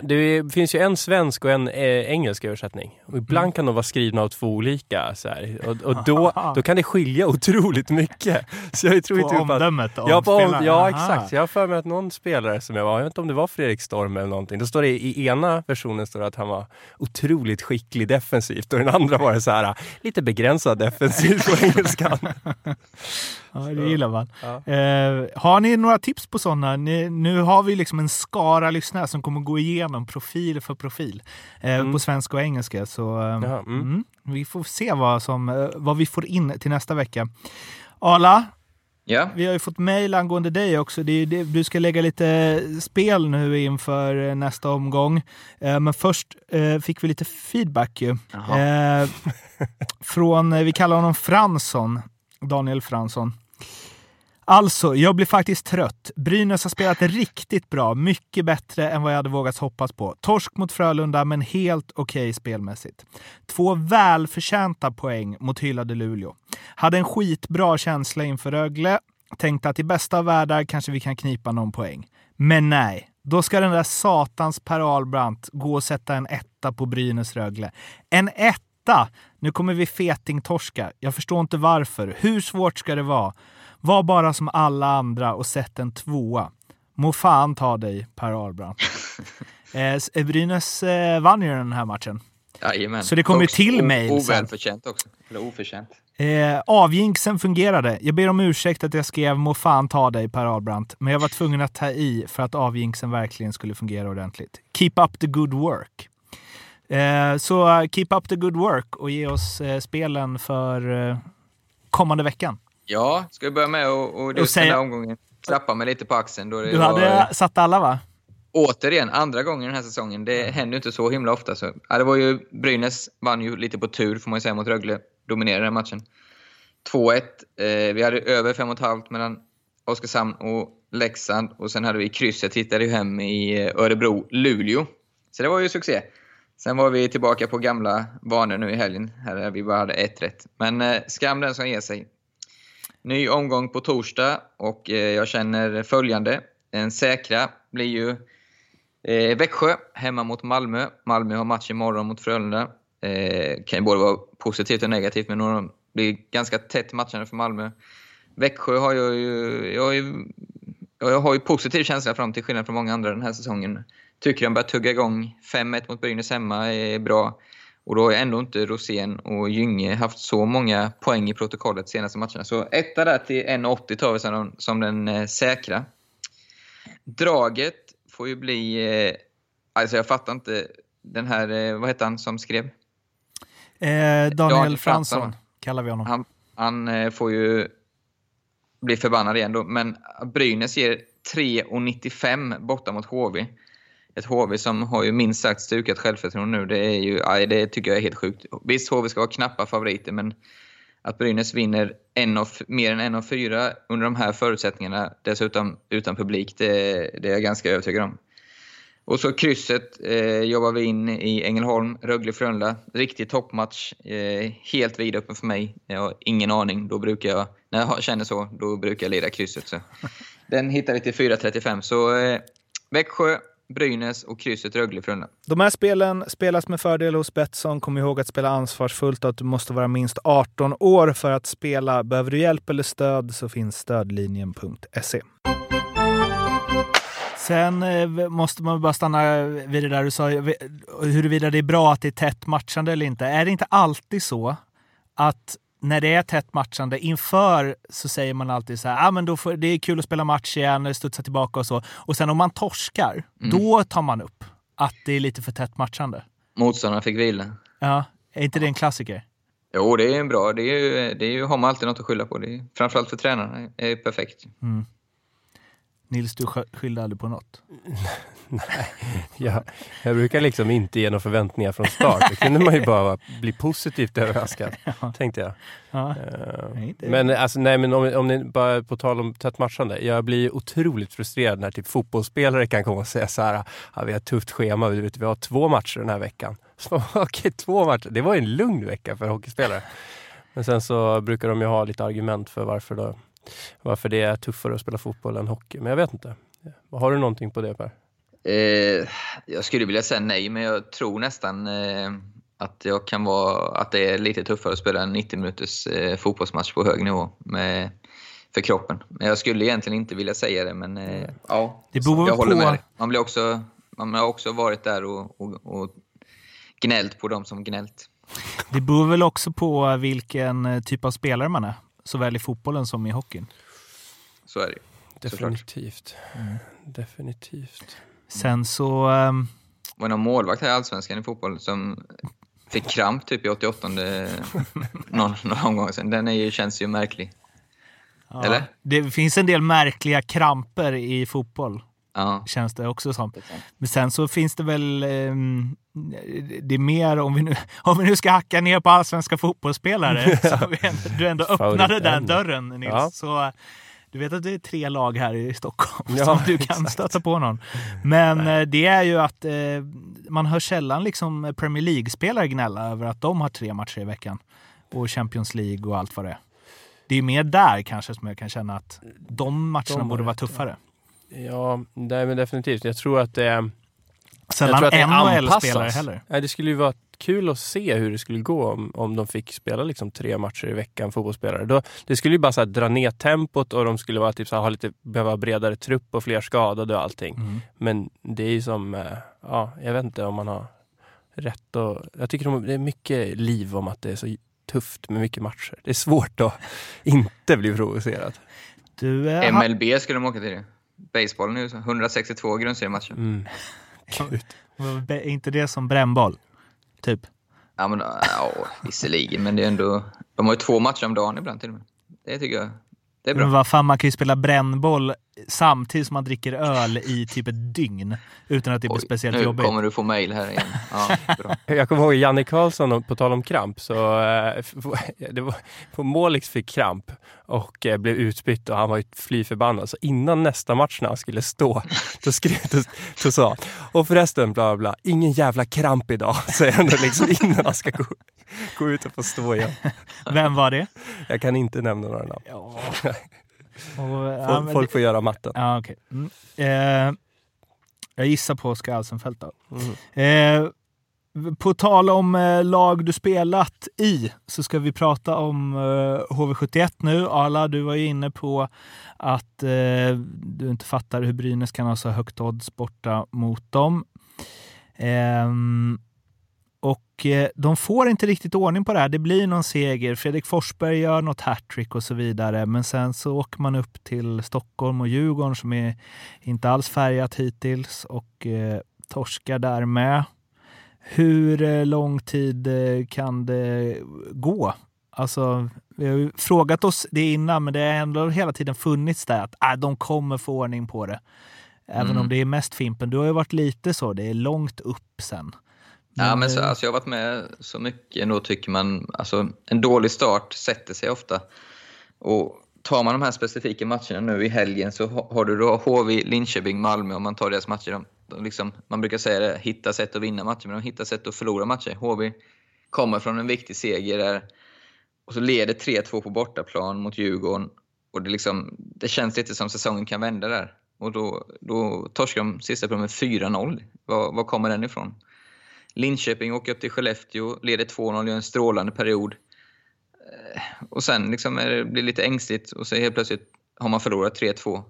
det finns ju en svensk och en eh, engelsk översättning. Och ibland mm. kan de vara skrivna av två olika. Så här. Och, och då, då kan det skilja otroligt mycket. Så jag tror på typ omdömet? Att, ja, på om, ja, exakt. Jag har för mig att någon spelare som jag var, jag vet inte om det var Fredrik Storm eller någonting. Då står det i ena versionen står att han var otroligt skicklig defensivt och den andra var det så här lite begränsad defensivt defensivt på engelskan. ja, det gillar man. Ja. Eh, har ni några tips på sådana? nu har vi liksom en skara lyssnare som kommer gå igenom profil för profil eh, mm. på svenska och engelska. Så eh, mm. Mm, vi får se vad, som, eh, vad vi får in till nästa vecka. Arla, Ja. Vi har ju fått mejl angående dig också. Det, det, du ska lägga lite spel nu inför nästa omgång. Eh, men först eh, fick vi lite feedback ju. Eh, från, eh, vi kallar honom Fransson, Daniel Fransson. Alltså, jag blir faktiskt trött. Brynäs har spelat riktigt bra, mycket bättre än vad jag hade vågat hoppas på. Torsk mot Frölunda, men helt okej okay spelmässigt. Två välförtjänta poäng mot hyllade Luleå. Hade en skitbra känsla inför Rögle. Tänkte att i bästa av världar kanske vi kan knipa någon poäng. Men nej, då ska den där satans Per Albrandt gå och sätta en etta på Brynäs Rögle. En etta! Nu kommer vi fetingtorska. Jag förstår inte varför. Hur svårt ska det vara? Var bara som alla andra och sätt en tvåa. Må fan ta dig, Per Ahlbrandt. eh, Brynäs eh, vann ju den här matchen. Jajamän. Så det kom ju till mejl Ovälförtjänt också. Eller oförtjänt. Eh, avjinksen fungerade. Jag ber om ursäkt att jag skrev må fan ta dig Per Ahlbrandt, men jag var tvungen att ta i för att avjinksen verkligen skulle fungera ordentligt. Keep up the good work. Eh, så keep up the good work och ge oss eh, spelen för eh, kommande veckan. Ja, ska vi börja med och, och, säga... den här omgången klappa mig lite på axeln. Då du hade var... satt alla va? Återigen, andra gången den här säsongen. Det mm. händer inte så himla ofta. Så, ja, det var ju, Brynäs vann ju lite på tur får man ju säga mot Rögle. Dominerade den matchen. 2-1. Eh, vi hade över 5,5 mellan Oskarshamn och Leksand. Och sen hade vi krysset, hittade ju hem i eh, Örebro-Luleå. Så det var ju succé. Sen var vi tillbaka på gamla vanor nu i helgen, här där vi bara hade ett rätt. Men eh, skam den som ger sig. Ny omgång på torsdag och eh, jag känner följande. Den säkra blir ju eh, Växjö hemma mot Malmö. Malmö har match imorgon mot Frölunda. Eh, kan ju både vara positivt och negativt, men det blir ganska tätt matchande för Malmö. Växjö har jag ju, jag har ju, jag har ju positiv känsla fram till skillnad från många andra den här säsongen. Tycker de börjar tugga igång. 5-1 mot Brynäs hemma är bra. Och då har ändå inte Rosén och Gynge haft så många poäng i protokollet senaste matcherna. Så etta där till 1,80 tar vi som, som den eh, säkra. Draget får ju bli... Eh, alltså jag fattar inte den här... Eh, vad heter han som skrev? Eh, Daniel, Daniel Fransson, Fransson kallar vi honom. Han, han får ju bli förbannad igen då. Men Brynäs ger 3,95 borta mot HV ett HV som har ju minst sagt stukat självförtroende nu. Det, är ju, aj, det tycker jag är helt sjukt. Visst, HV ska vara knappa favoriter, men att Brynäs vinner en av, mer än en av fyra under de här förutsättningarna, dessutom utan publik, det, det är jag ganska övertygad om. Och så krysset eh, jobbar vi in i Ängelholm, Rögle-Frölunda. Riktig toppmatch. Eh, helt vidöppen för mig. Jag har ingen aning. Då brukar jag, när jag känner så, då brukar jag leda krysset. Så. Den hittar vi till 4.35. Så eh, Växjö, Brynäs och krysset Rögle-Frölunda. De här spelen spelas med fördel hos Betsson. Kom ihåg att spela ansvarsfullt och att du måste vara minst 18 år för att spela. Behöver du hjälp eller stöd så finns stödlinjen.se. Sen eh, måste man bara stanna vid det där du sa, huruvida det är bra att det är tätt matchande eller inte. Är det inte alltid så att när det är tätt matchande inför så säger man alltid så här, ah, men då får, det är kul att spela match igen, studsa tillbaka och så. Och sen om man torskar, mm. då tar man upp att det är lite för tätt matchande. Motståndaren fick vila. Ja, är inte det en klassiker? Jo, det är bra. Det, är ju, det är ju, har man alltid något att skylla på. Det är, framförallt för tränarna. Det är perfekt. Mm. Nils, du skyllde aldrig på något? Nej, jag, jag brukar liksom inte ge några förväntningar från start. Då kunde man ju bara bli positivt överraskad, ja. tänkte jag. Ja. Uh, men alltså, nej, men om, om ni bara på tal om tätt matchande. Jag blir otroligt frustrerad när typ fotbollsspelare kan komma och säga så här, ja, vi har ett tufft schema, vi, vet, vi har två matcher den här veckan. Så, okej, två matcher. Det var en lugn vecka för hockeyspelare. Men sen så brukar de ju ha lite argument för varför då varför det är tuffare att spela fotboll än hockey. Men jag vet inte. Har du någonting på det Per? Eh, jag skulle vilja säga nej, men jag tror nästan eh, att, jag kan vara, att det är lite tuffare att spela en 90 minuters eh, fotbollsmatch på hög nivå med, för kroppen. Men jag skulle egentligen inte vilja säga det, men eh, ja, det beror jag håller på... med Man, blir också, man har också varit där och, och, och gnällt på dem som gnällt. Det beror väl också på vilken eh, typ av spelare man är såväl i fotbollen som i hockeyn. Så är det Definitivt. Mm. Definitivt. Sen så... Um... Det var någon målvakt här i Allsvenskan i fotboll som fick kramp typ i 88 någon, någon omgång sen. Den är ju, känns ju märklig. Ja, Eller? Det finns en del märkliga kramper i fotboll. Ja. Känns det också som. Men sen så finns det väl... Um, det är mer om vi, nu, om vi nu ska hacka ner på allsvenska fotbollsspelare. så vi du ändå öppnade den dörren Nils. Ja. Så, du vet att det är tre lag här i Stockholm ja, som du kan exakt. stöta på någon. Men Nej. Eh, det är ju att eh, man hör sällan liksom Premier League-spelare gnälla över att de har tre matcher i veckan. Och Champions League och allt vad det är. Det är mer där kanske som jag kan känna att de matcherna de borde vara tuffare. Ja, nej, men definitivt. Jag tror att det är... Sällan NHL-spelare heller. Nej, det skulle ju vara kul att se hur det skulle gå om, om de fick spela liksom tre matcher i veckan, fotbollsspelare. Då, det skulle ju bara så dra ner tempot och de skulle vara, typ, så ha lite, behöva bredare trupp och fler skadade och allting. Mm. Men det är ju som, eh, ja, jag vet inte om man har rätt och Jag tycker de, det är mycket liv om att det är så tufft med mycket matcher. Det är svårt att inte bli provocerad. Du, eh, MLB skulle de åka till det baseball nu, 162 grundseriematcher. Mm. Är inte det som brännboll? Typ? Ja, men, ja, visserligen, men det är ändå... De har ju två matcher om dagen ibland till och med. Det tycker jag det är bra. Men vad fan, man kan ju spela brännboll samtidigt som man dricker öl i typ ett dygn utan att det blir speciellt nu jobbigt. Nu kommer du få mail här igen. Ja, bra. Jag kommer ihåg Janne Karlsson, på tal om kramp, så äh, det var, på Målix fick kramp och äh, blev utbytt och han var ju fly förbannad. Så innan nästa match när han skulle stå, då, skrev, då, då sa han, och förresten, bla bla, ingen jävla kramp idag, säger han liksom innan han ska gå, gå ut och få stå igen. Vem var det? Jag kan inte nämna några namn. Ja. Och, folk, folk får göra matten. Ja, okay. Mm. Eh, jag gissar på Oskar Alsenfelt då. Mm. Eh, på tal om eh, lag du spelat i så ska vi prata om eh, HV71 nu. Arla, du var ju inne på att eh, du inte fattar hur Brynäs kan ha så högt odds borta mot dem. Och eh, de får inte riktigt ordning på det här. Det blir någon seger. Fredrik Forsberg gör något hattrick och så vidare. Men sen så åker man upp till Stockholm och Djurgården som är inte alls färgat hittills och eh, torskar där med. Hur eh, lång tid kan det gå? Alltså, vi har ju frågat oss det innan, men det har ändå hela tiden funnits där att äh, de kommer få ordning på det. Även mm. om det är mest Fimpen. Du har ju varit lite så, det är långt upp sen. Ja, men så, alltså, jag har varit med så mycket ändå tycker man, alltså en dålig start sätter sig ofta. Och tar man de här specifika matcherna nu i helgen så har du då HV, Linköping, Malmö om man tar deras matcher. De, Och liksom, man brukar säga det, hitta sätt att vinna matcher, men de hittar sätt att förlora matcher. HV kommer från en viktig seger där och så leder 3-2 på bortaplan mot Djurgården. Och det, liksom, det känns lite som säsongen kan vända där. Och då, då torskar de sista på med 4-0. Var, var kommer den ifrån? Linköping åker upp till Skellefteå, leder 2-0, gör en strålande period. Eh, och sen liksom det blir det lite ängsligt och så helt plötsligt har man förlorat 3-2.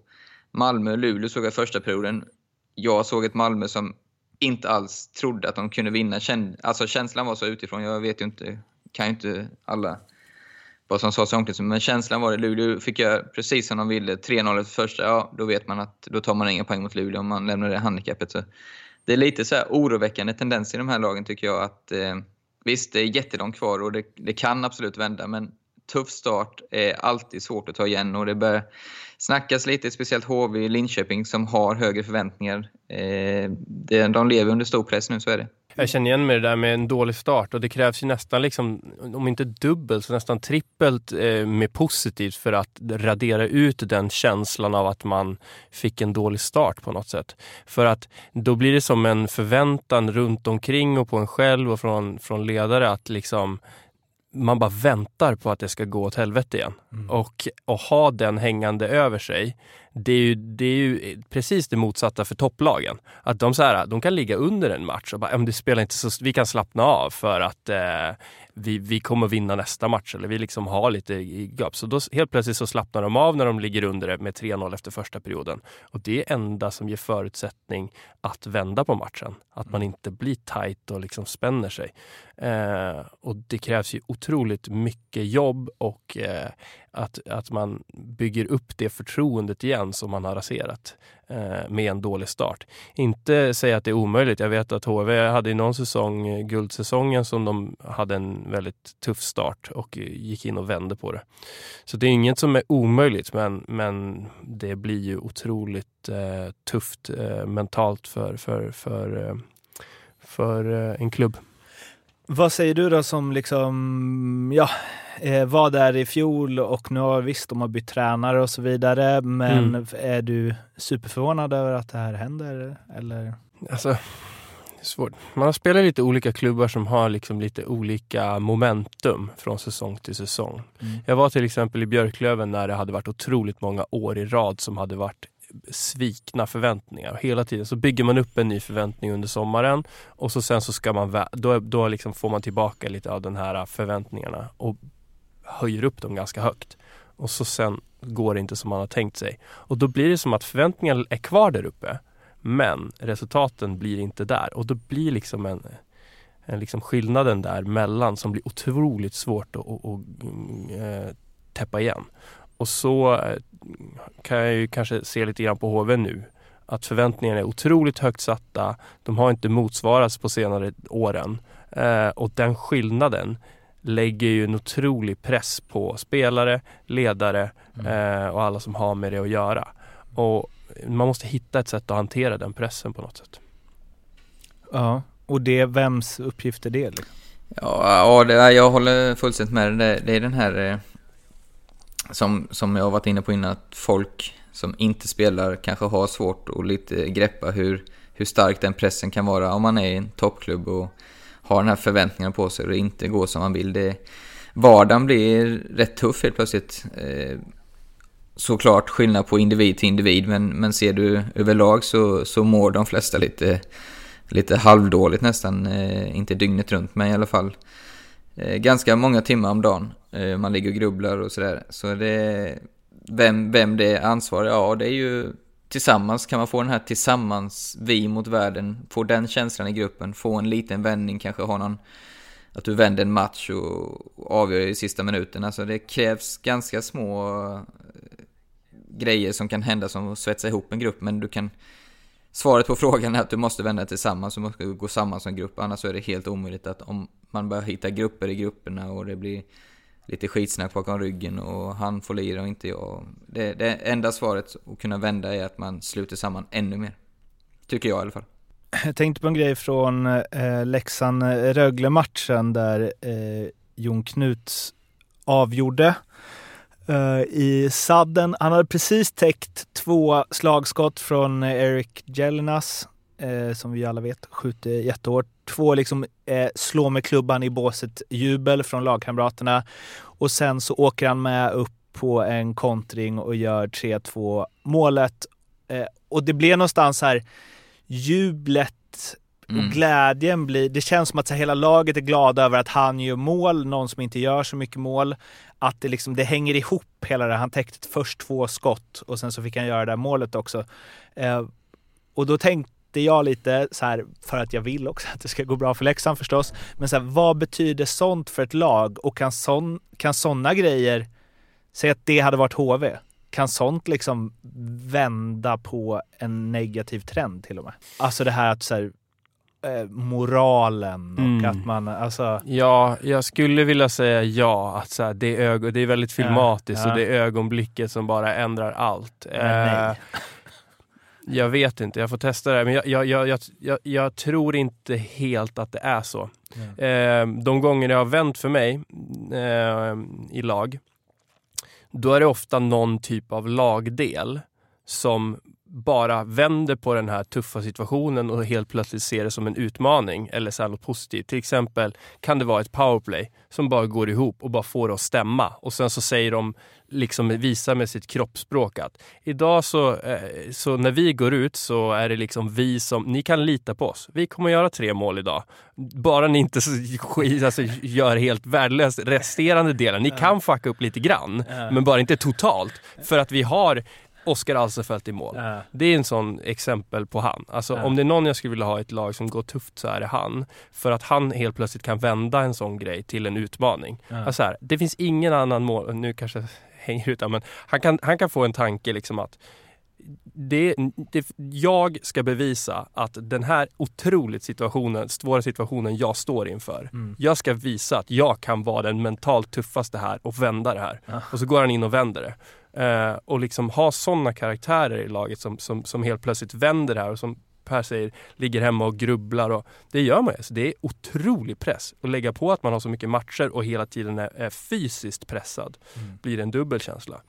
Malmö Luleå såg jag första perioden. Jag såg ett Malmö som inte alls trodde att de kunde vinna. Alltså känslan var så utifrån, jag vet ju inte, kan ju inte alla vad som sades i omklädningsrummet. Men känslan var det, Luleå fick göra precis som de ville. 3-0 efter första, ja då vet man att då tar man inga poäng mot Luleå om man lämnar det handikappet. Så det är lite så här oroväckande tendens i de här lagen tycker jag. att eh, Visst, det är jättelångt kvar och det, det, kan absolut vända, men tuff start är alltid svårt att ta igen och det börjar snackas lite, speciellt HV i Linköping som har högre förväntningar. Eh, det, de lever under stor press nu, så är det. Jag känner igen mig det där med en dålig start och det krävs ju nästan, liksom, om inte dubbelt, så nästan trippelt eh, med positivt för att radera ut den känslan av att man fick en dålig start på något sätt. För att då blir det som en förväntan runt omkring och på en själv och från, från ledare att liksom man bara väntar på att det ska gå åt helvete igen. Mm. Och, och ha den hängande över sig, det är, ju, det är ju precis det motsatta för topplagen. Att de, så här, de kan ligga under en match och bara, det spelar inte så, vi kan slappna av för att eh, vi, vi kommer vinna nästa match eller vi liksom har lite gap. Så då helt plötsligt så slappnar de av när de ligger under det med 3-0 efter första perioden. Och det är enda som ger förutsättning att vända på matchen. Att man inte blir tight och liksom spänner sig. Eh, och det krävs ju otroligt mycket jobb och eh, att, att man bygger upp det förtroendet igen som man har raserat eh, med en dålig start. Inte säga att det är omöjligt. Jag vet att HV hade i någon säsong, eh, guldsäsongen, som de hade en väldigt tuff start och eh, gick in och vände på det. Så det är inget som är omöjligt, men, men det blir ju otroligt eh, tufft eh, mentalt för, för, för, eh, för eh, en klubb. Vad säger du då som liksom, ja, eh, var där i fjol och nu har visst de har bytt tränare och så vidare. Men mm. är du superförvånad över att det här händer? Eller? Alltså, svårt. Man har spelat lite olika klubbar som har liksom lite olika momentum från säsong till säsong. Mm. Jag var till exempel i Björklöven när det hade varit otroligt många år i rad som hade varit svikna förväntningar. Hela tiden så bygger man upp en ny förväntning under sommaren och så sen så ska man, då, då liksom får man tillbaka lite av den här förväntningarna och höjer upp dem ganska högt. Och så sen går det inte som man har tänkt sig. Och då blir det som att förväntningarna är kvar där uppe. Men resultaten blir inte där och då blir liksom en, en liksom skillnaden där mellan som blir otroligt svårt att, att, att, att täppa igen. Och så äh, kan jag ju kanske se lite grann på HV nu. Att förväntningarna är otroligt högt satta. De har inte motsvarats på senare åren. Äh, och den skillnaden lägger ju en otrolig press på spelare, ledare mm. eh, och alla som har med det att göra. Och man måste hitta ett sätt att hantera den pressen på något sätt. Ja, och det, vems uppgift är det? Liksom? Ja, ja det, jag håller fullständigt med det. Det är den här eh, som, som jag har varit inne på innan, att folk som inte spelar kanske har svårt att lite greppa hur, hur stark den pressen kan vara om man är i en toppklubb och har den här förväntningarna på sig och det inte går som man vill. Det, vardagen blir rätt tuff helt plötsligt. Eh, såklart skillnad på individ till individ, men, men ser du överlag så, så mår de flesta lite, lite halvdåligt nästan. Eh, inte dygnet runt, men i alla fall Eh, ganska många timmar om dagen. Eh, man ligger och grubblar och sådär. Så det, vem, vem det är ansvarig, ja det är ju tillsammans kan man få den här tillsammans, vi mot världen, få den känslan i gruppen, få en liten vändning, kanske ha någon, att du vänder en match och avgör i sista minuten. Alltså det krävs ganska små eh, grejer som kan hända som att svetsa ihop en grupp, men du kan Svaret på frågan är att du måste vända tillsammans, du måste gå samman som grupp, annars är det helt omöjligt att om man börjar hitta grupper i grupperna och det blir lite skitsnack bakom ryggen och han får lira och inte jag. Det, det enda svaret att kunna vända är att man sluter samman ännu mer. Tycker jag i alla fall. Jag tänkte på en grej från eh, Leksand-Rögle-matchen eh, där eh, Jon Knuts avgjorde uh, i sadden. Han hade precis täckt två slagskott från eh, Eric Jelinas eh, som vi alla vet, skjuter jättehårt. Två liksom eh, slå med klubban i båset jubel från lagkamraterna. Och sen så åker han med upp på en kontring och gör 3-2 målet. Eh, och det blev någonstans här jublet och mm. glädjen blir, det känns som att så hela laget är glada över att han gör mål, någon som inte gör så mycket mål. Att det liksom, det hänger ihop hela det. Han täckte först två skott och sen så fick han göra det där målet också. Eh, och då tänkte jag lite så här, för att jag vill också att det ska gå bra för Leksand förstås. Men så här, vad betyder sånt för ett lag och kan, sån, kan såna grejer, säg att det hade varit HV, kan sånt liksom vända på en negativ trend till och med? Alltså det här att så här, eh, moralen och mm. att man, alltså... Ja, jag skulle vilja säga ja. Att så här, det, är ögon, det är väldigt filmatiskt ja, ja. och det är ögonblicket som bara ändrar allt. Eh, jag vet inte, jag får testa det. Men jag, jag, jag, jag, tror inte helt att det är så. Eh, de gånger det har vänt för mig eh, i lag, då är det ofta någon typ av lagdel som bara vänder på den här tuffa situationen och helt plötsligt ser det som en utmaning eller så något positivt. Till exempel kan det vara ett powerplay som bara går ihop och bara får det att stämma och sen så säger de, liksom visar med sitt kroppsspråk att idag så, eh, så när vi går ut så är det liksom vi som, ni kan lita på oss. Vi kommer göra tre mål idag. Bara ni inte alltså, gör helt värdelöst resterande delen. Ni kan fucka upp lite grann, men bara inte totalt. För att vi har Oskar Alsefelt i mål. Ja. Det är en sån exempel på han. Alltså ja. om det är någon jag skulle vilja ha i ett lag som går tufft så är det han. För att han helt plötsligt kan vända en sån grej till en utmaning. Ja. Alltså här, det finns ingen annan mål, nu kanske jag hänger ut men han kan, han kan få en tanke liksom att det, det, jag ska bevisa att den här otroligt situationen, svåra situationen jag står inför. Mm. Jag ska visa att jag kan vara den mentalt tuffaste här och vända det här. Ja. Och så går han in och vänder det. Eh, och liksom ha sådana karaktärer i laget som, som, som helt plötsligt vänder det här och som Per säger, ligger hemma och grubblar. Och det gör man ju. Så det är otrolig press. att lägga på att man har så mycket matcher och hela tiden är, är fysiskt pressad mm. blir en dubbel känsla.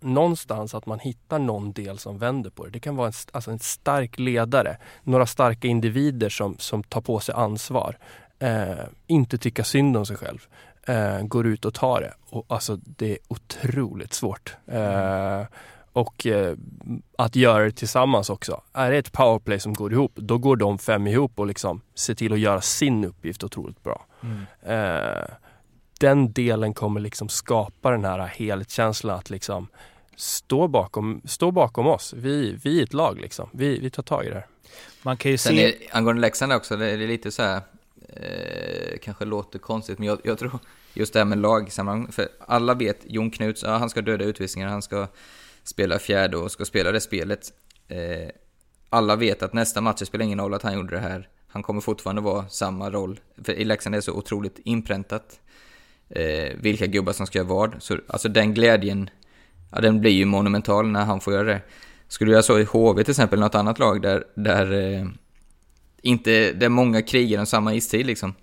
Någonstans att man hittar någon del som vänder på det. Det kan vara en, alltså en stark ledare, några starka individer som, som tar på sig ansvar. Eh, inte tycka synd om sig själv eh, går ut och tar det. Och, alltså det är otroligt svårt. Eh, och eh, att göra det tillsammans också. Är det ett powerplay som går ihop, då går de fem ihop och liksom ser till att göra sin uppgift otroligt bra. Mm. Eh, den delen kommer liksom skapa den här helhetskänslan att liksom stå bakom, stå bakom oss. Vi, vi är ett lag liksom. Vi, vi tar tag i det här. Man kan ju Sen se... Är, angående Leksand också, det är lite så här eh, kanske låter konstigt, men jag, jag, tror just det här med lagsammanhang, för alla vet Jon Knuts, ja, han ska döda utvisningar, han ska spela fjärde och ska spela det spelet. Eh, alla vet att nästa match, spelar ingen roll att han gjorde det här, han kommer fortfarande vara samma roll. För i Leksand är det så otroligt inpräntat eh, vilka gubbar som ska göra vad. Så, alltså den glädjen, ja, den blir ju monumental när han får göra det. Skulle du göra så i HV till exempel, något annat lag där, där eh, inte, det är många krigar om samma istid liksom.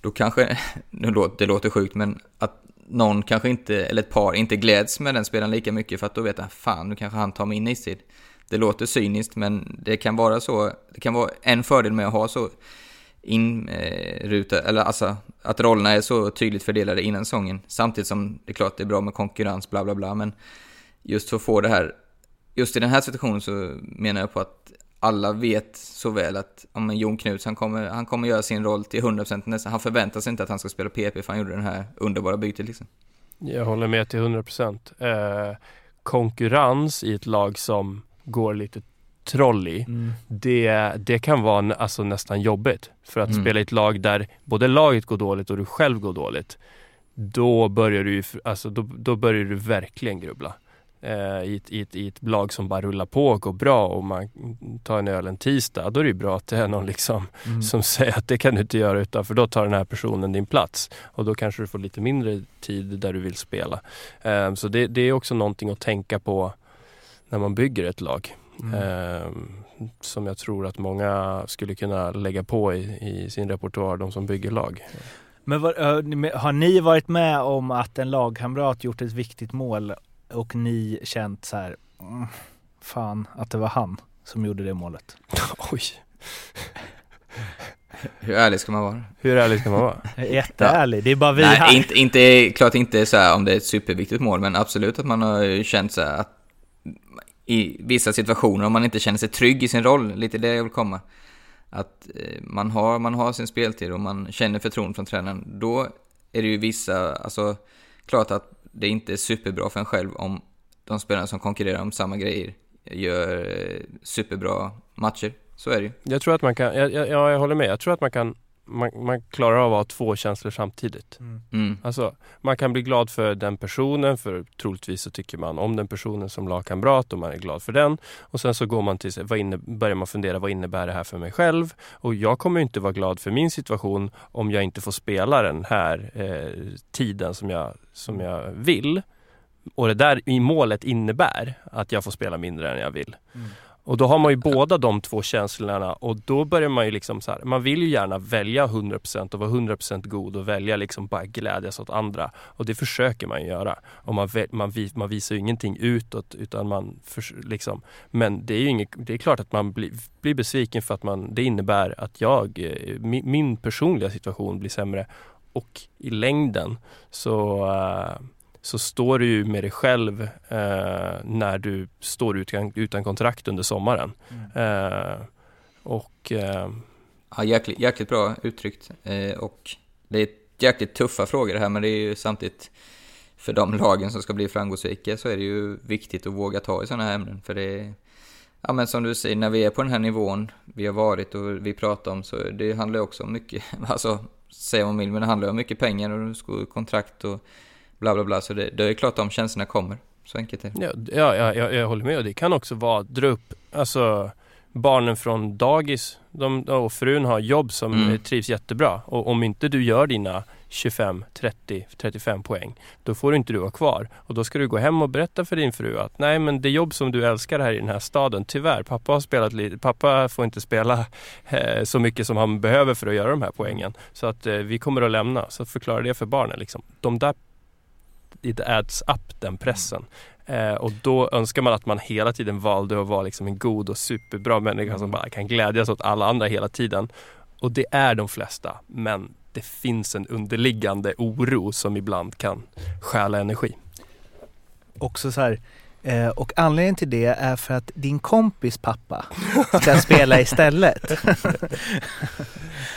Då kanske, det låter sjukt, men att någon kanske inte, eller ett par, inte gläds med den spelaren lika mycket för att då vet han, fan nu kanske han tar min istid. Det låter cyniskt, men det kan vara så, det kan vara en fördel med att ha så inruta, eh, eller alltså att rollerna är så tydligt fördelade innan säsongen. Samtidigt som det är klart det är bra med konkurrens, bla bla bla, men just för att få det här, just i den här situationen så menar jag på att alla vet så väl att ja, men Jon Knuts, han kommer, han kommer göra sin roll till 100% nästan. Han förväntar sig inte att han ska spela PP för han gjorde den här underbara bytet liksom. Jag håller med till 100%. Eh, konkurrens i ett lag som går lite troll i, mm. det, det kan vara alltså, nästan jobbigt. För att mm. spela i ett lag där både laget går dåligt och du själv går dåligt, då börjar du, alltså, då, då börjar du verkligen grubbla i, ett, i, ett, i ett lag som bara rullar på och går bra och man tar en öl en tisdag, då är det bra att det är någon liksom mm. som säger att det kan du inte göra utan för då tar den här personen din plats och då kanske du får lite mindre tid där du vill spela. Eh, så det, det, är också någonting att tänka på när man bygger ett lag. Mm. Eh, som jag tror att många skulle kunna lägga på i, i sin repertoar, de som bygger lag. Men var, har ni varit med om att en lagkamrat gjort ett viktigt mål och ni känt så här, mm, fan att det var han? som gjorde det målet. Oj. Hur ärlig ska man vara? Hur ärlig ska man vara? Jätteärlig, det är bara vi Nej, här. inte, inte, klart inte så här om det är ett superviktigt mål, men absolut att man har känt så här att i vissa situationer, om man inte känner sig trygg i sin roll, lite det jag vill komma, att eh, man har, man har sin speltid och man känner förtroende från tränaren, då är det ju vissa, alltså klart att det inte är superbra för en själv om de spelarna som konkurrerar om samma grejer gör eh, superbra matcher. Så är det ju. Jag tror att man kan, ja, ja, jag håller med. Jag tror att man kan, man, man klarar av att ha två känslor samtidigt. Mm. Alltså, man kan bli glad för den personen, för troligtvis så tycker man om den personen som lagkamrat och man är glad för den. Och sen så går man till sig, vad inne, börjar man fundera, vad innebär det här för mig själv? Och jag kommer inte vara glad för min situation om jag inte får spela den här eh, tiden som jag, som jag vill. Och det där i målet innebär att jag får spela mindre än jag vill. Och då har man ju båda de två känslorna och då börjar man ju liksom så här, man vill ju gärna välja 100% och vara 100% god och välja liksom bara glädjas åt andra. Och det försöker man ju göra. Och man, man, man visar ju ingenting utåt utan man för, liksom, men det är ju inget, det är klart att man blir, blir besviken för att man, det innebär att jag, eh, min, min personliga situation blir sämre och i längden så uh, så står du ju med dig själv eh, när du står utan, utan kontrakt under sommaren. Eh, och eh, Ja, jäkligt, jäkligt bra uttryckt. Eh, och det är jäkligt tuffa frågor det här, men det är ju samtidigt för de lagen som ska bli framgångsrika så är det ju viktigt att våga ta i sådana här ämnen. För det är, ja men som du säger, när vi är på den här nivån vi har varit och vi pratar om så det handlar ju också om mycket, alltså säga vad man vill, men det handlar om mycket pengar och kontrakt och bla bla bla. Så det, det är klart de känslorna kommer. Så enkelt är det. ja, ja, ja, jag, håller med och det kan också vara dra upp alltså, barnen från dagis de, och frun har jobb som Mm. trivs jättebra och om inte du gör dina 25, 30, 35 poäng då får du inte du vara kvar och då ska du gå hem och berätta för din fru att nej men det jobb som du älskar här i den här staden tyvärr pappa har spelat lite, pappa får inte spela eh, så mycket som han behöver för att göra de här poängen så att eh, vi kommer att lämna så förklara det för barnen liksom. De där it adds up den pressen. Eh, och då önskar man att man hela tiden valde att vara liksom en god och superbra människa som bara kan glädjas åt alla andra hela tiden. Och det är de flesta, men det finns en underliggande oro som ibland kan stjäla energi. Också så här, eh, och anledningen till det är för att din kompis pappa ska spela istället.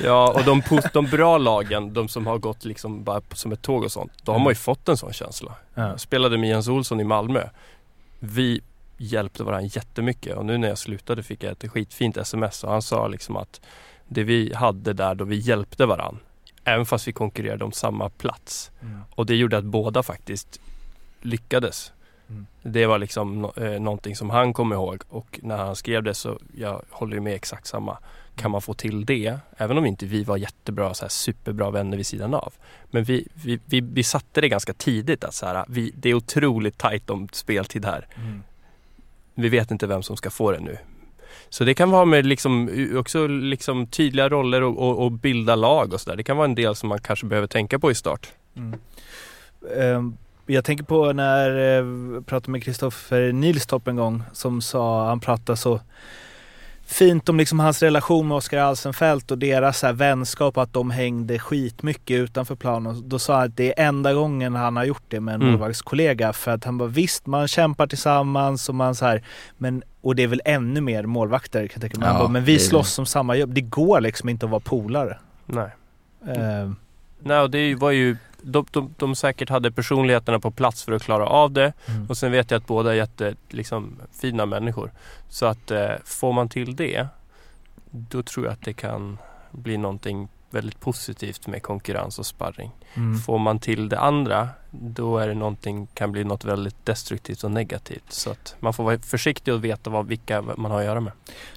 Ja, och de, de bra lagen, de som har gått liksom bara som ett tåg och sånt, då har man ju fått en sån känsla. Ja. Jag spelade med Jens Olsson i Malmö. Vi hjälpte varandra jättemycket och nu när jag slutade fick jag ett skitfint sms och han sa liksom att det vi hade där då vi hjälpte varandra, även fast vi konkurrerade om samma plats. Och det gjorde att båda faktiskt lyckades. Mm. Det var liksom eh, någonting som han kom ihåg och när han skrev det så jag håller ju med exakt samma. Kan man få till det, även om inte vi var jättebra, så här, superbra vänner vid sidan av. Men vi, vi, vi, vi satte det ganska tidigt att så här, vi, det är otroligt tajt om speltid här. Vi vet inte vem som ska få det nu. Så det kan vara med liksom, också liksom tydliga roller och, och, och bilda lag och sådär. Det kan vara en del som man kanske behöver tänka på i start. Mm. Ehm, Jag tänker på när jag pratade med Kristoffer Nilstorp en gång som sa, han pratade så fint om liksom hans relation med Oskar Alsenfelt och deras här vänskap att de hängde skitmycket utanför planen. Då sa han att det är enda gången han har gjort det med en Mm. målvaktskollega för att han bara visst man kämpar tillsammans och man så här men och det är väl ännu mer målvakter kan jag tänka mig. Ja, bara, men vi det slåss som samma jobb. Det går liksom inte att vara polare. Nej. Ehm, Nej, och det var ju de, de, de säkert hade personligheterna på plats för att klara av det. Mm. Och sen vet jag att båda är jätte, liksom, fina människor. Så att eh, får man till det, då tror jag att det kan bli någonting väldigt positivt med konkurrens och sparring. mm. Får man till det andra, då är det någonting, kan bli något väldigt destruktivt och negativt. Så att man får vara försiktig och veta vad, vilka man har att göra med.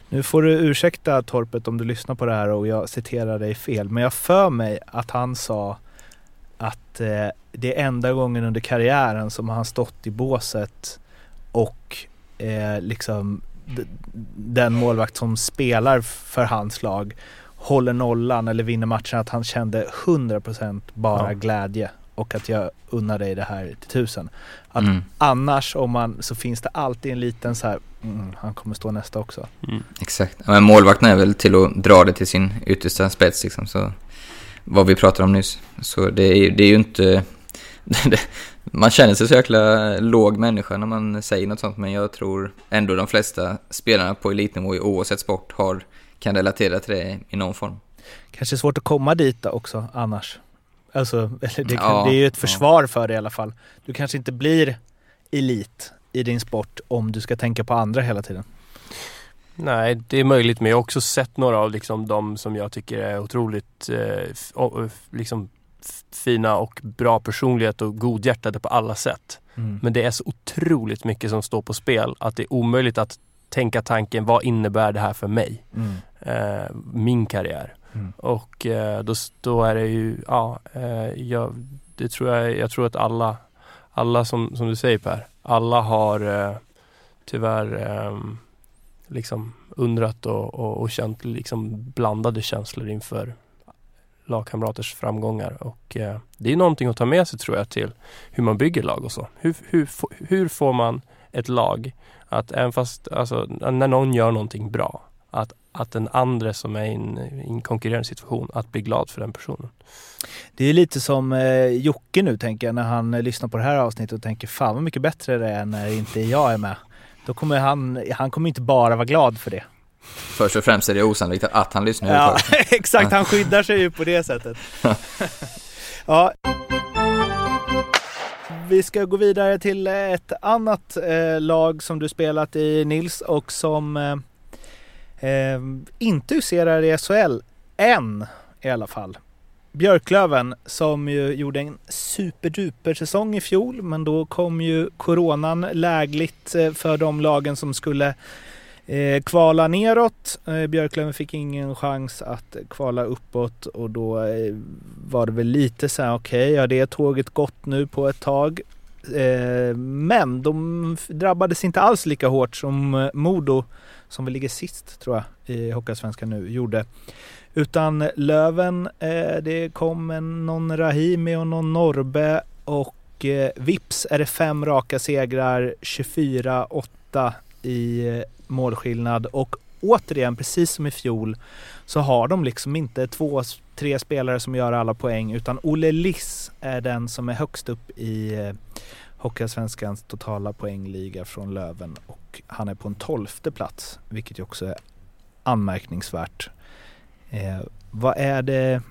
Nu får du ursäkta Torpet om du lyssnar på det här och jag citerar dig fel. Men jag för mig att han sa att eh, det är enda gången under karriären som han stått i båset och eh, liksom den målvakt som spelar för hans lag håller nollan eller vinner matchen att han kände 100% bara Ja. glädje och att jag unnar dig det här till tusen. Att mm. annars om man, så finns det alltid en liten så här, mm, han kommer stå nästa också. Mm. Exakt, men målvakten är väl till att dra det till sin yttersta spets liksom, så vad vi pratade om nyss. Så det är, det är ju inte... man känner sig så jäkla låg människa när man säger något sånt, men jag tror ändå de flesta spelarna på elitnivå oavsett sport har, kan relatera till det i någon form. Kanske svårt att komma dit också annars. Alltså, det, kan, ja, det är ju ett försvar ja. för det i alla fall. Du kanske inte blir elit i din sport om du ska tänka på andra hela tiden. Nej, det är möjligt men jag har också sett några av liksom de som jag tycker är otroligt eh, liksom fina och bra personlighet och godhjärtade på alla sätt. Mm. Men det är så otroligt mycket som står på spel att det är omöjligt att tänka tanken vad innebär det här för mig? Mm. Eh, min karriär. Mm. Och eh, då, då är det ju, ja, eh, jag, det tror jag, jag tror att alla, alla som, som du säger Per, alla har eh, tyvärr ehm, liksom undrat och, och, och, känt liksom blandade känslor inför lagkamraters framgångar och eh, det är någonting att ta med sig tror jag till hur man bygger lag och så. Hur, hur, hur får man ett lag att även fast, alltså när någon gör någonting bra, att, att den andra som är i en, en konkurrerande situation, att bli glad för den personen. Det är lite som eh, Jocke nu tänker jag när han eh, lyssnar på det här avsnittet och tänker fan vad mycket bättre det är när inte jag är med. Då kommer han, han kommer inte bara vara glad för det. Först och främst är det osannolikt att han lyssnar Ja, exakt, han skyddar sig ju på det sättet. ja. Vi ska gå vidare till ett annat eh, lag som du spelat i Nils och som eh, eh inte huserar i SHL än i alla fall. Björklöven som ju gjorde en superduper säsong i fjol men då kom ju coronan lägligt eh, för de lagen som skulle eh, kvala neråt. Eh, Björklöven fick ingen chans att kvala uppåt och då var det väl lite så här okej, okay, ja det är tåget gått nu på ett tag. Men de drabbades inte alls lika hårt som Modo som väl ligger sist tror jag i Hockeyallsvenskan nu gjorde. Utan Löven, eh, det kom en, någon Rahimi och någon Norbe och eh, vips är det fem raka segrar, 24-8 i eh, målskillnad och återigen, precis som i fjol, så har de liksom inte två, tre spelare som gör alla poäng utan Olle Liss är den som är högst upp i eh, Hockeyallsvenskans totala poängliga från Löven och han är på en tolfte plats, vilket ju också är anmärkningsvärt. Eh, vad är det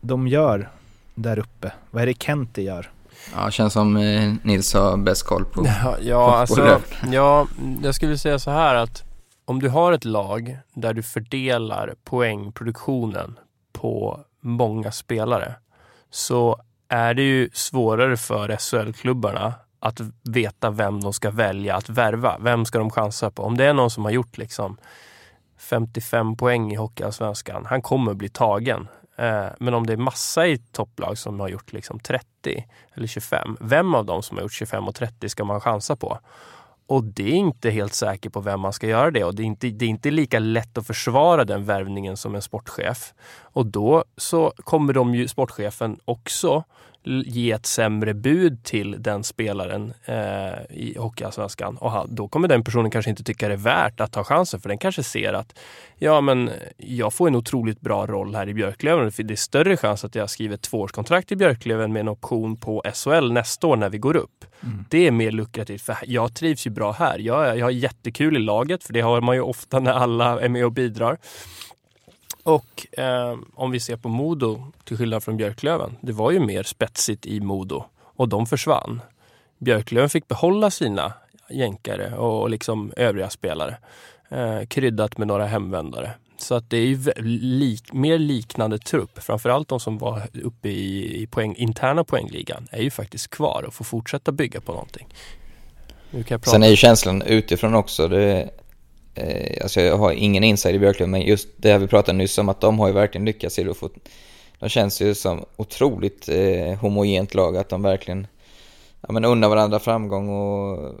de gör där uppe? Vad är det Kente gör? Ja, känns som eh, Nils har bäst koll på Ja, ja, på, alltså, ja, jag skulle säga så här att om du har ett lag där du fördelar poängproduktionen på många spelare så är det ju svårare för SHL-klubbarna att veta vem de ska välja att värva. Vem ska de chansa på? Om det är någon som har gjort liksom 55 poäng i Hockeyallsvenskan. Han kommer bli tagen. Eh, men om det är massa i topplag som har gjort liksom 30 eller 25. Vem av dem som har gjort 25 och 30 ska man chansa på? Och det är inte helt säkert på vem man ska göra det och det är, inte, det är inte lika lätt att försvara den värvningen som en sportchef. Och då så kommer de ju, sportchefen också ge ett sämre bud till den spelaren eh, i Hockeyallsvenskan. Och han, då kommer den personen kanske inte tycka det är värt att ta chansen för den kanske ser att ja, men jag får en otroligt bra roll här i Björklöven. Det är större chans att jag skriver ett tvåårskontrakt i Björklöven med en option på SHL nästa år när vi går upp. Mm. Det är mer lukrativt för jag trivs ju bra här. Jag, jag har jättekul i laget för det har man ju ofta när alla är med och bidrar. Och eh, om vi ser på Modo, till skillnad från Björklöven, det var ju mer spetsigt i Modo och de försvann. Björklöven fick behålla sina jänkare och liksom övriga spelare. Eh, kryddat med några hemvändare. Så att det är ju lik, mer liknande trupp. Framförallt de som var uppe i, i poäng, interna poängligan är ju faktiskt kvar och får fortsätta bygga på någonting. Sen är ju känslan utifrån också. Det eh, alltså jag har ingen insider i Björklöven, men just det här vi pratade nyss om att de har ju verkligen lyckats i att. De känns ju som otroligt eh, homogent lag, att de verkligen ja, men unnar varandra framgång och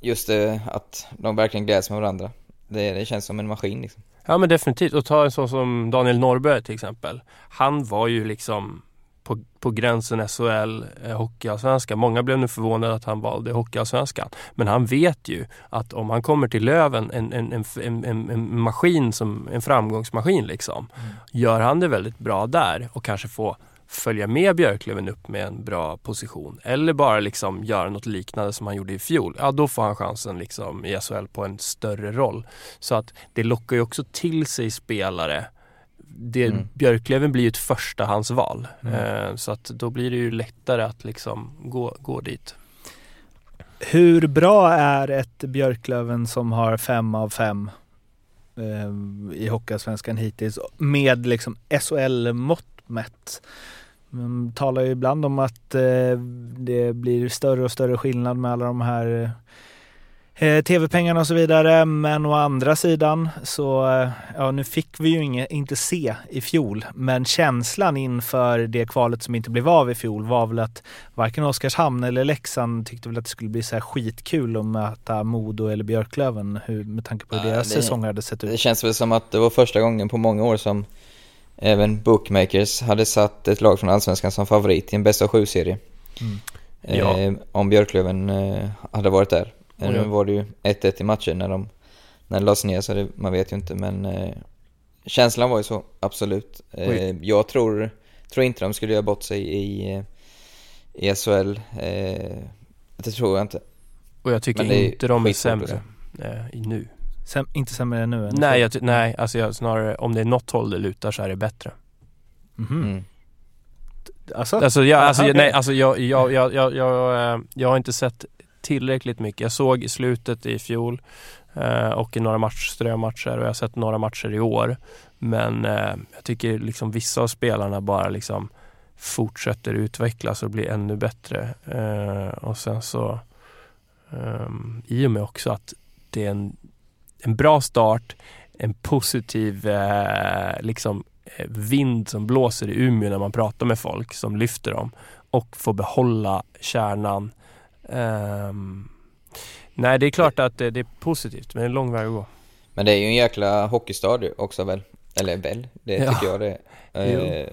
just det att de verkligen gläds med varandra. Det, det känns som en maskin liksom. Ja men definitivt, och ta en sån som Daniel Norrberg till exempel. Han var ju liksom på, på gränsen SHL, eh, Hockeyallsvenskan. Många blev nu förvånade att han valde Hockeyallsvenskan. Men han vet ju att om han kommer till Löven, en, en, en, en, en maskin som en framgångsmaskin liksom. Mm. Gör han det väldigt bra där och kanske får följa med Björklöven upp med en bra position eller bara liksom göra något liknande som han gjorde i fjol, ja då får han chansen liksom i SHL på en större roll. Så att det lockar ju också till sig spelare. Det, mm. Björklöven blir ju ett förstahandsval. Mm. Eh, så att då blir det ju lättare att liksom gå, gå dit. Hur bra är ett Björklöven som har fem av fem eh, i Hockeyallsvenskan hittills med liksom SHL-mått mätt? Man talar ju ibland om att eh, det blir större och större skillnad med alla de här eh, tv-pengarna och så vidare. Men å andra sidan så, eh, ja nu fick vi ju inget, inte se i fjol, men känslan inför det kvalet som inte blev av i fjol var väl att varken Oskarshamn eller Leksand tyckte väl att det skulle bli så här skitkul att möta Modo eller Björklöven hur, med tanke på hur deras det, säsonger hade sett ut. Det känns väl som att det var första gången på många år som Även bookmakers hade satt ett lag från Allsvenskan som favorit i en bästa av sju-serie. Mm. Ja. Eh, om Björklöven eh, hade varit där. Eh, nu var det ju 1-1 i matchen när de när det lades ner så det, man vet ju inte men eh, känslan var ju så, absolut. Eh, jag tror, tror inte de skulle göra bort sig i, eh, i SHL. det tror jag inte. Och jag tycker inte de är sämre nu. Säm, inte sämre än nu? Nej, jag, nej alltså jag, snarare om det är något håll det lutar så är det bättre. Mm. Mm. Alltså? Alltså, jag, alltså, okay. nej, alltså jag, jag, jag, jag, jag, eh, jag har inte sett tillräckligt mycket. Jag såg i slutet i fjol eh, och i några match, strömatcher och jag har sett några matcher i år. Men eh, jag tycker liksom vissa av spelarna bara liksom fortsätter utvecklas och blir ännu bättre. Eh, och sen så ehm, i och med också att det är en en bra start, en positiv eh, liksom, eh, vind som blåser i Umeå när man pratar med folk som lyfter dem och får behålla kärnan. Um, nej, det är klart att det, det, är positivt, men det är en lång väg att gå. Men det är ju en jäkla hockeystad också väl? Eller väl, det tycker ja. jag det är. Eh,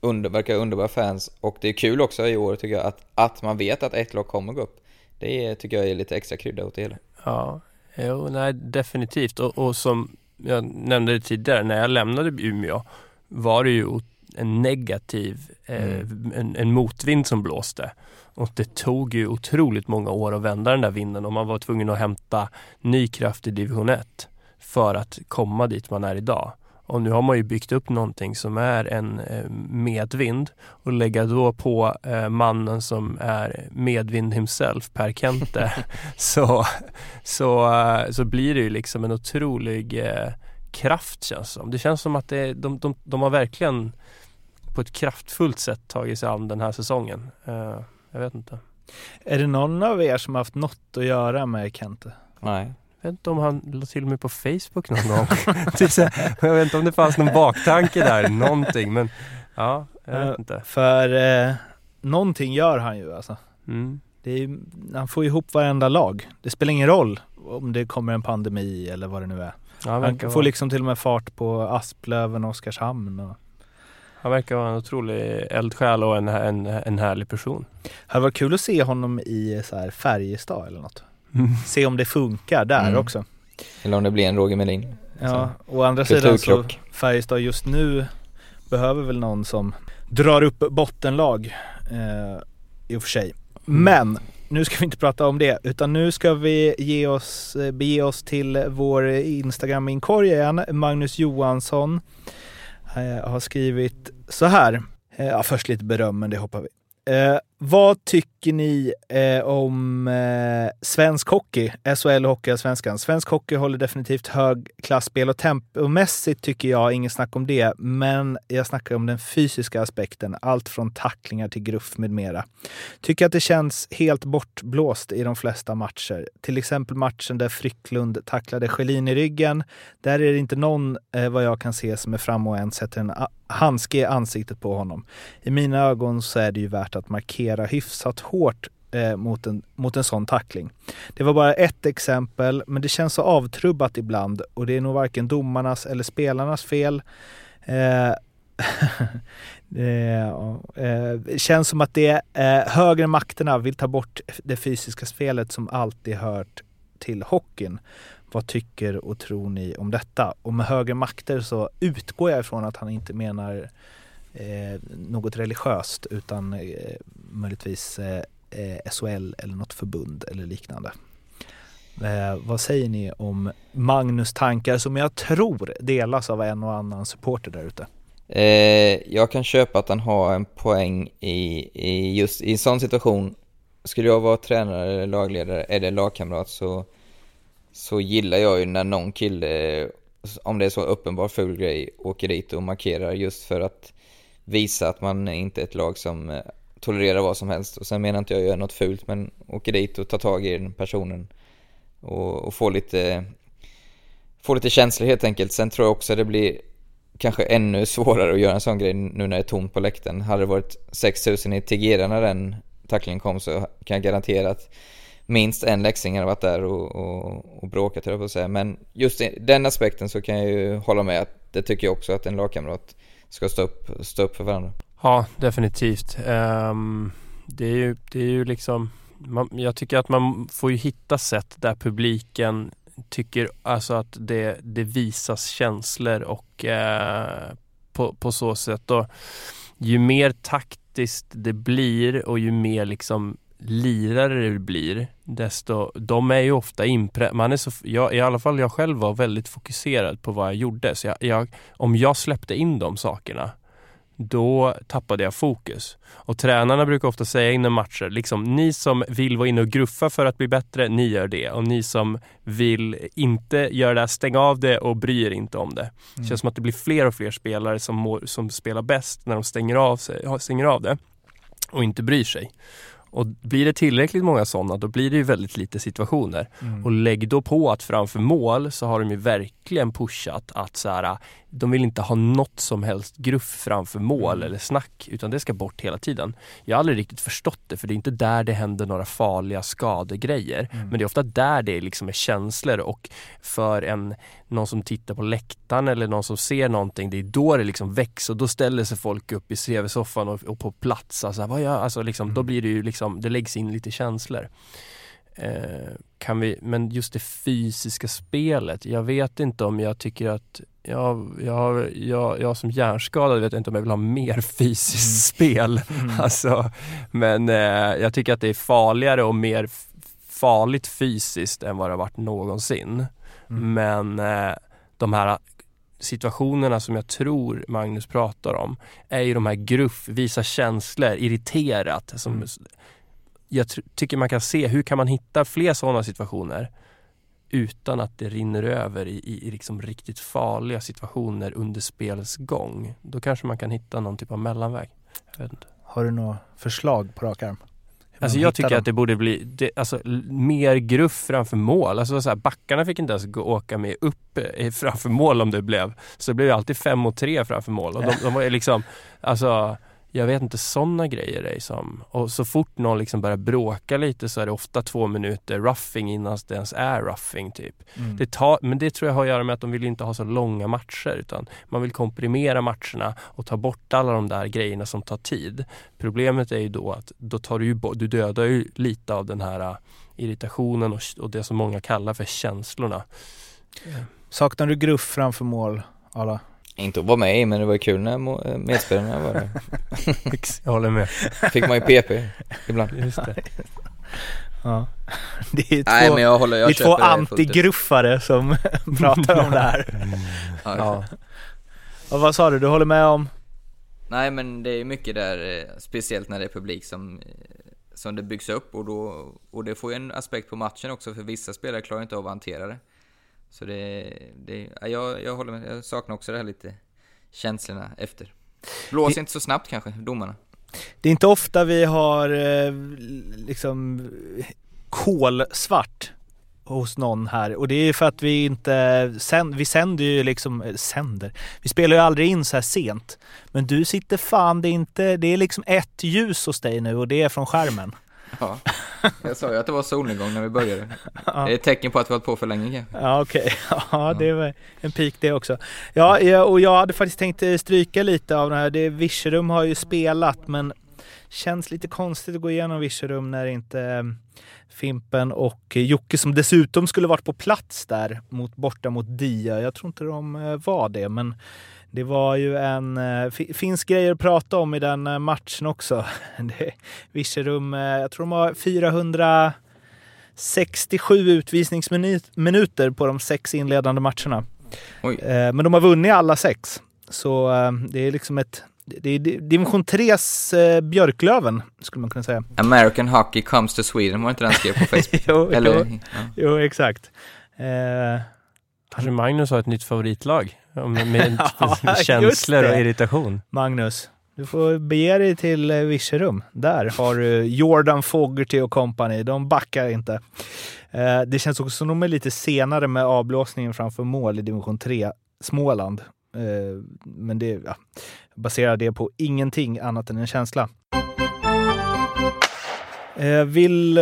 under, verkar underbara fans och det är kul också i år tycker jag att, att man vet att ett lag kommer gå upp. Det tycker jag är lite extra krydda åt det hela. Ja, Jo, nej definitivt. Och, och som jag nämnde tidigare, när jag lämnade Umeå var det ju en negativ, eh, mm. en, en, motvind som blåste. Och det tog ju otroligt många år att vända den där vinden och man var tvungen att hämta ny kraft i division 1 för att komma dit man är idag. Och nu har man ju byggt upp någonting som är en eh, medvind och lägga då på eh, mannen som är medvind himself, Per Kente, så, så, eh, så blir det ju liksom en otrolig kraft känns som. Det känns som att det, de, de, de har verkligen på ett kraftfullt sätt tagit sig an den här säsongen. Jag vet inte. Är det någon av er som har haft något att göra med Kente? Nej. Jag vet inte om han la till mig på Facebook någon gång. jag vet inte om det fanns någon baktanke där, någonting. Men ja, jag vet inte. För eh, någonting gör han ju alltså. Mm. Är, han får ihop varenda lag. Det spelar ingen roll om det kommer en pandemi eller vad det nu är. Ja, han får vara. liksom till och med fart på Asplöven och Oskarshamn. Och... Han verkar vara en otrolig eldsjäl och en, en, en härlig person. Det hade varit kul att se honom i så här Färjestad eller något. Mm. Se om det funkar där mm. också. Eller om det blir en Roger Melin. Ja, å andra sidan så Färjestad just nu behöver väl någon som drar upp bottenlag eh, i och för sig. Mm. Men nu ska vi inte prata om det utan nu ska vi ge oss, eh, bege oss till vår Instagram-inkorg igen. Magnus Johansson eh, Eh, har skrivit så här. Eh, ja, först lite beröm men det hoppar vi. Eh, vad tycker ni eh, om eh, svensk hockey? SHL och Hockeyallsvenskan. Svensk hockey håller definitivt hög klassspel och tempomässigt tycker jag, inget snack om det. Men jag snackar om den fysiska aspekten. Allt från tacklingar till gruff med mera. Tycker att det känns helt bortblåst i de flesta matcher. Till exempel matchen där Frycklund tacklade Schelin i ryggen. Där är det inte någon, eh, vad jag kan se, som är framme och ens sätter en handske i ansiktet på honom. I mina ögon så är det ju värt att markera hyfsat hårt eh, mot, en, mot en sån tackling. Det var bara ett exempel, men det känns så avtrubbat ibland och det är nog varken domarnas eller spelarnas fel. Eh, det eh, känns som att det eh, högre makterna vill ta bort det fysiska spelet som alltid hört till hockeyn. Vad tycker och tror ni om detta? Och med högre makter så utgår jag ifrån att han inte menar eh, något religiöst utan eh, möjligtvis eh, SHL eller något förbund eller liknande. Eh, vad säger ni om Magnus tankar som jag tror delas av en och annan supporter där ute? Eh, jag kan köpa att han har en poäng i, i just i en sån situation. Skulle jag vara tränare eller lagledare eller lagkamrat så, så gillar jag ju när någon kille, om det är så uppenbar ful grej, åker dit och markerar just för att visa att man inte är ett lag som eh, tolererar vad som helst. Och sen menar inte jag göra något fult, men åker dit och tar tag i den personen och, och får lite få lite känslor helt enkelt. Sen tror jag också det blir kanske ännu svårare att göra en sån grej nu när det är tomt på läkten. Hade det varit 6000 i Tegera när den tacklingen kom så kan jag garantera att minst en läxing hade varit där och, och, och bråkat höll jag på att säga. Men just i den aspekten så kan jag ju hålla med att det tycker jag också att en lagkamrat ska stå upp, stå upp för varandra. Ja, definitivt. Um, det, är ju, det är ju liksom man, jag tycker att man får ju hitta sätt där publiken tycker alltså att det, det visas känslor och eh, på, på så sätt då ju mer taktiskt det blir och ju mer liksom lirare det blir desto, de är ju ofta impre, man är så, jag, i alla fall jag själv var väldigt fokuserad på vad jag gjorde så jag, jag, om jag släppte in de sakerna då tappade jag fokus. Och tränarna brukar ofta säga innan matcher, liksom ni som vill vara inne och gruffa för att bli bättre, ni gör det. Och ni som vill inte göra det, stäng av det och bry er inte om det. Mm. Det känns som att det blir fler och fler spelare som, mår, som spelar bäst när de stänger av, sig, stänger av det och inte bryr sig. Och blir det tillräckligt många sådana då blir det ju väldigt lite situationer. Mm. Och lägg då på att framför mål så har de ju verkligen pushat att så här, de vill inte ha något som helst gruff framför mål mm. eller snack utan det ska bort hela tiden. Jag har aldrig riktigt förstått det för det är inte där det händer några farliga skadegrejer. Mm. Men det är ofta där det liksom är känslor och för en, någon som tittar på läktaren eller någon som ser någonting, det är då det liksom väcks och då ställer sig folk upp i CV-soffan och, och, på plats. Alltså, vad gör, alltså liksom, mm. Då blir det ju liksom, det läggs in lite känslor. Eh, kan vi, men just det fysiska spelet, jag vet inte om jag tycker att jag, jag, jag, jag som hjärnskadad vet inte om jag vill ha mer fysiskt mm. spel. Mm. Alltså, men eh, jag tycker att det är farligare och mer farligt fysiskt än vad det har varit någonsin. Mm. Men eh, de här situationerna som jag tror Magnus pratar om är ju de här gruff, visa känslor, irriterat. Som, mm. Jag tycker man kan se, hur kan man hitta fler sådana situationer utan att det rinner över i, i, i liksom riktigt farliga situationer under spelets gång. Då kanske man kan hitta någon typ av mellanväg. Har du några förslag på rak arm? Alltså jag tycker dem? att det borde bli det, alltså, mer gruff framför mål. Alltså så här, backarna fick inte ens gå, åka med upp eh, framför mål om det blev. Så det blev alltid fem mot tre framför mål. Och de, de var liksom, alltså jag vet inte, sådana grejer är som... Och så fort någon liksom börjar bråka lite så är det ofta två minuter roughing innan det ens är roughing typ. Mm. Det tar, men det tror jag har att göra med att de vill inte ha så långa matcher utan man vill komprimera matcherna och ta bort alla de där grejerna som tar tid. Problemet är ju då att då tar du ju du dödar ju lite av den här äh, irritationen och, och det som många kallar för känslorna. Saknar du gruff framför mål, Alla? Inte att vara med i, men det var kul när eh, medspelarna var där. jag håller med. Fick man ju PP ibland. Just det. Ja. Det är två, Nej, men jag håller, jag det är två antigruffare som pratar om det här. Mm. Ja. Och vad sa du, du håller med om? Nej men det är mycket där, eh, speciellt när det är publik som, eh, som det byggs upp och, då, och det får ju en aspekt på matchen också för vissa spelare klarar inte av att hantera det. Så det, det jag, jag håller med, jag saknar också det här lite känslorna efter. Det, inte så snabbt kanske, domarna. Det är inte ofta vi har eh, liksom kolsvart hos någon här och det är för att vi inte, sänd, vi sänder ju liksom, eh, sänder, vi spelar ju aldrig in så här sent. Men du sitter fan, det är inte, det är liksom ett ljus hos dig nu och det är från skärmen. Ja, jag sa ju att det var solnedgång när vi började. Det är ett tecken på att vi har hållit på för länge Ja, okej. Okay. Ja, det var en pik det också. Ja, och jag hade faktiskt tänkt eh, stryka lite av det här. Det, Virserum har ju spelat, men känns lite konstigt att gå igenom Virserum när inte eh, Fimpen och Jocke som dessutom skulle varit på plats där mot, borta mot Dia. Jag tror inte de eh, var det, men det var ju en... Eh, finns grejer att prata om i den eh, matchen också. Virserum, jag tror de har 467 utvisningsminuter på de sex inledande matcherna. Oj. Men de har vunnit alla sex. Så det är liksom ett det är division 3s eh, Björklöven, skulle man kunna säga. American Hockey comes to Sweden, var inte den skrev på Facebook? jo, Eller, jo, ja. jo, exakt. Eh, Kanske Magnus har ett nytt favoritlag med ja, känslor och irritation. Magnus, du får bege dig till eh, Virserum. Där har du Jordan Fogerty och company. De backar inte. Eh, det känns också som de är lite senare med avblåsningen framför mål i division 3, Småland. Eh, men det, ja, baserar det på ingenting annat än en känsla. Vill,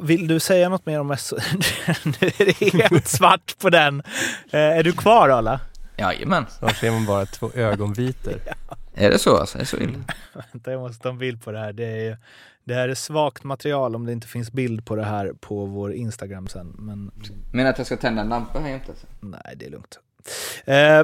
vill du säga något mer om SO? nu är det helt svart på den. Är du kvar Arla? Jajamän. Snart ser man bara två ögonvitor. ja. Är det så alltså? Är det så illa? Vänta, jag måste ta en bild på det här. Det, är, det här är svagt material om det inte finns bild på det här på vår Instagram sen. Men, men att jag ska tända en lampa här inte? Nej, det är lugnt. Eh,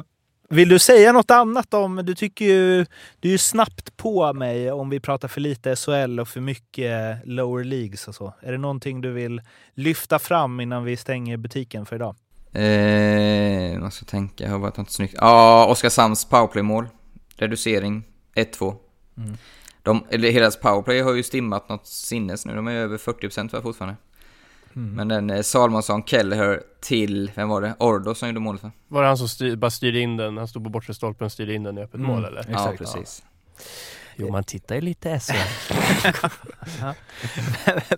vill du säga något annat om, du tycker ju, du är ju snabbt på mig om vi pratar för lite SHL och för mycket lower leagues och så. Är det någonting du vill lyfta fram innan vi stänger butiken för idag? Eh, måste tänka, jag har varit något snyggt. Ja, Oskarshamns powerplay-mål. Reducering 1-2. Mm. De, eller hela powerplay har ju stimmat något sinnes nu. De är över 40% tror fortfarande. Mm. Men den eh, Salmonsson, Kelleher till, vem var det? Ordo som gjorde målet va? Var det han som styr, bara styrde in den? Han stod på bortre stolpen och styrde in den i öppet mm. mål eller? Ja, precis. Ja. Jo, man tittar ju lite SHL.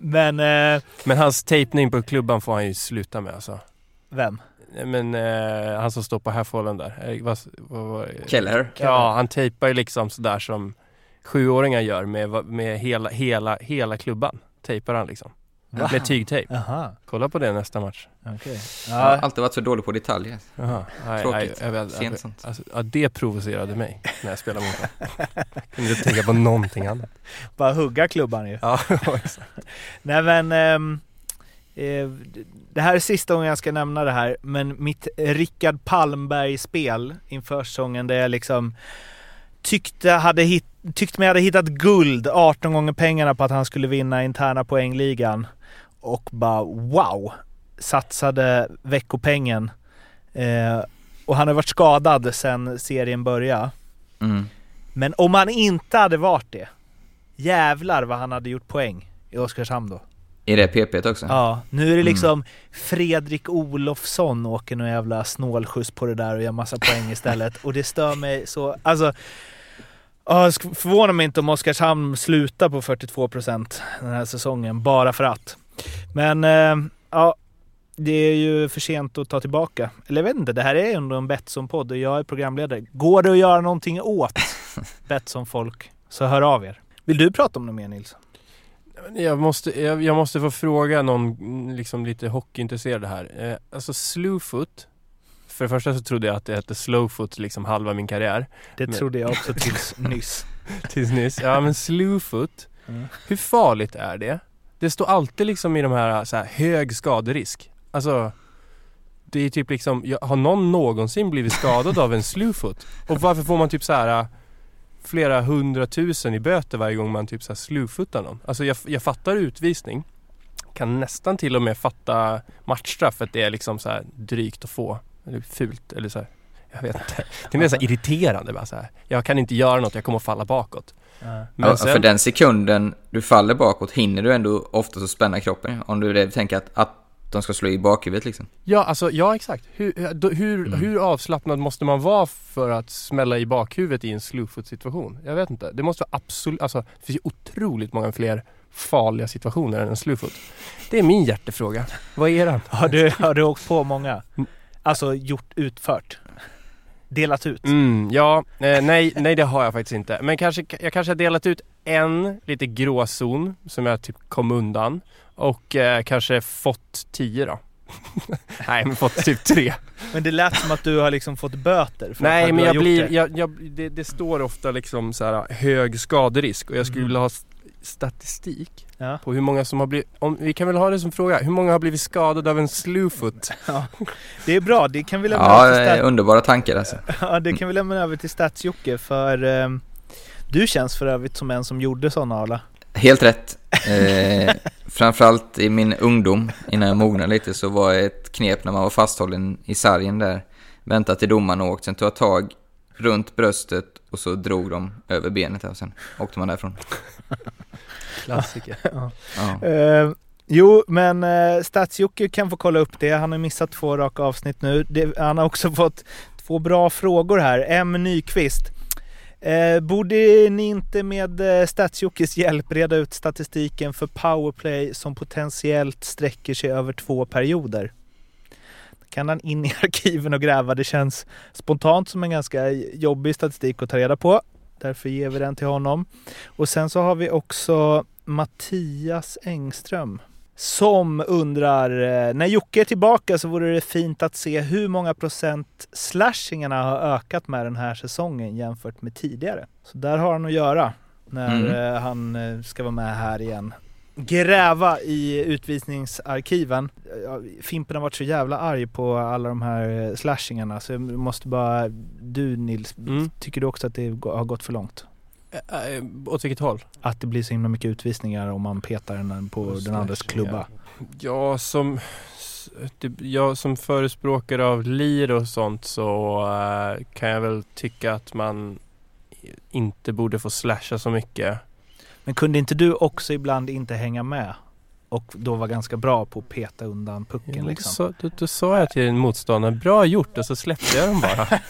men, eh... men hans tejpning på klubban får han ju sluta med alltså. Vem? Men eh, han som står på halfwallen där. Eh, vad, vad, vad, Keller? Ja, han tejpar ju liksom sådär som sjuåringar gör med, med hela, hela, hela klubban. Tejpar han liksom. Va? Med tygtejp. Kolla på det nästa match. Okay. Ja. Jag har alltid varit så dålig på detaljer. Aha. Tråkigt. Jag, alltså, ja, det provocerade mig när jag spelade mot honom. Kunde inte tänka på någonting annat. Bara hugga klubban ju. Ja, exakt. Nej men, äh, det här är sista gången jag ska nämna det här, men mitt Rickard Palmberg-spel inför säsongen där jag liksom tyckte, hade hit, tyckte mig hade hittat guld 18 gånger pengarna på att han skulle vinna interna poängligan och bara wow, satsade veckopengen. Eh, och han har varit skadad sedan serien började. Mm. Men om han inte hade varit det, jävlar vad han hade gjort poäng i Oskarshamn då. I det PP också? Ja, nu är det mm. liksom mm. Fredrik Olofsson åker någon jävla snålskjuts på det där och gör massa poäng istället. Och det stör mig så, alltså Ja, förvånar mig inte om Oskarshamn slutar på 42 procent den här säsongen, bara för att. Men eh, ja, det är ju för sent att ta tillbaka. Eller jag vet inte, det här är ändå en Betsson-podd och jag är programledare. Går det att göra någonting åt Betsson-folk så hör av er. Vill du prata om något mer Nils? Jag måste, jag, jag måste få fråga någon liksom lite hockeyintresserad här. Eh, alltså Slewfoot för det första så trodde jag att det hette slowfoot liksom halva min karriär. Det men... trodde jag också tills nyss. tills nyss. Ja men slowfoot. Mm. Hur farligt är det? Det står alltid liksom i de här, så här hög skaderisk. Alltså det är typ liksom, har någon någonsin blivit skadad av en slewfoot? Och varför får man typ så här flera hundratusen i böter varje gång man typ så slewfootar någon? Alltså jag, jag fattar utvisning. Kan nästan till och med fatta matchstraff för att det är liksom så här drygt att få. Eller fult eller så här, Jag vet inte. Det är mer så här irriterande bara så här. Jag kan inte göra något, jag kommer att falla bakåt. Men ja, sen... För den sekunden du faller bakåt hinner du ändå oftast att spänna kroppen. Om du tänker att, att de ska slå i bakhuvudet liksom. Ja, alltså, ja exakt. Hur, hur, mm. hur avslappnad måste man vara för att smälla i bakhuvudet i en slowfoot situation? Jag vet inte. Det måste vara absolut, alltså det finns ju otroligt många fler farliga situationer än en slowfoot. Det är min hjärtefråga. Vad är den? Har du, har du åkt på många? Alltså gjort, utfört? delat ut? Mm, ja, eh, nej, nej det har jag faktiskt inte. Men kanske, jag kanske har delat ut en lite gråzon som jag typ kom undan. Och eh, kanske fått tio då. nej, men fått typ tre. Men det lät som att du har liksom fått böter för Nej, att men du har jag gjort blir, det. jag, jag, det, det står ofta liksom så här hög skaderisk och jag skulle Mm. vilja ha statistik Ja. på hur många som har blivit, om, vi kan väl ha det som fråga, hur många har blivit skadade av en slewfoot? Det är bra, det kan vi lämna över Ja, till eh, stat- underbara tankar alltså. ja, det kan vi lämna över till Stats-Jocke för eh, du känns för övrigt som en som gjorde sådana Arla. Helt rätt. Eh, framförallt i min ungdom, innan jag mognade lite, så var ett knep när man var fasthållen i sargen där. Vänta till domaren har åkt, sen tog jag tag runt bröstet och så drog de över benet och sen åkte man därifrån. Klassiker. Ja. Eh, jo, men eh, Stats-Jocke kan få kolla upp det. Han har missat två raka avsnitt nu. Det, han har också fått två bra frågor här. M. Nyqvist. Eh, borde ni inte med eh, statsjockes hjälp reda ut statistiken för powerplay som potentiellt sträcker sig över två perioder? Kan han in i arkiven och gräva? Det känns spontant som en ganska jobbig statistik att ta reda på. Därför ger vi den till honom. Och sen så har vi också Mattias Engström som undrar, eh, när Jocke är tillbaka så vore det fint att se hur många procent slashingarna har ökat med den här säsongen jämfört med tidigare. Så där har han att göra när Mm. eh, han eh, ska vara med här igen. Gräva i utvisningsarkiven. Fimpen har varit så jävla arg på alla de här slashingarna så jag måste bara, du Nils, Mm. tycker du också att det har gått för långt? Äh, äh, åt vilket håll? Att det blir så himla mycket utvisningar om man petar den på Och den slashing, klubba. Ja, som, typ, jag som förespråkare av lir och sånt så eh, kan jag väl tycka att man inte borde få slasha så mycket. Men kunde inte du också ibland inte hänga med? Och då var ganska bra på att peta undan pucken Ja, liksom. då, då sa jag till en motståndare, bra gjort och så släppte jag dem bara.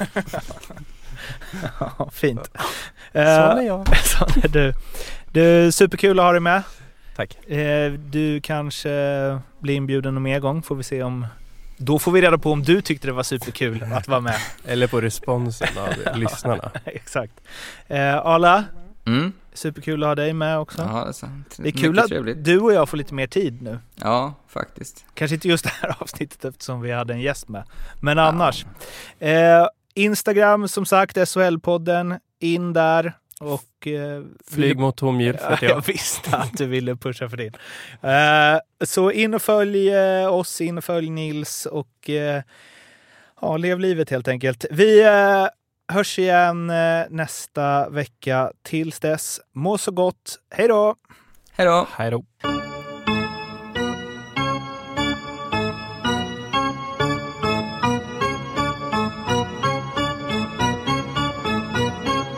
Ja, Fint. Sån Eh, är jag. Sån är du. Du, superkul att ha dig med. Tack. Eh, Du kanske blir inbjuden någon mer gång får vi se om då får vi reda på om du tyckte det var superkul att vara med. Eller på responsen av lyssnarna. Exakt. Eh, Arla, Mm. superkul att ha dig med också. Ja, det är sant. Det är kul Mycket att trevligt. du och jag får lite mer tid nu. Ja, faktiskt. Kanske inte just det här avsnittet eftersom vi hade en gäst med. Men annars. Eh, Instagram som sagt, SHL-podden. In där och... Eh, Flyg mot tomhjul för Ja, att jag jag... visste att du ville pusha för din. Eh, så in och följ eh, oss, in och följ Nils och eh, ja, lev livet helt enkelt. Vi eh, hörs igen eh, nästa vecka. Tills dess, må så gott. Hej då! Hej då! Hej då.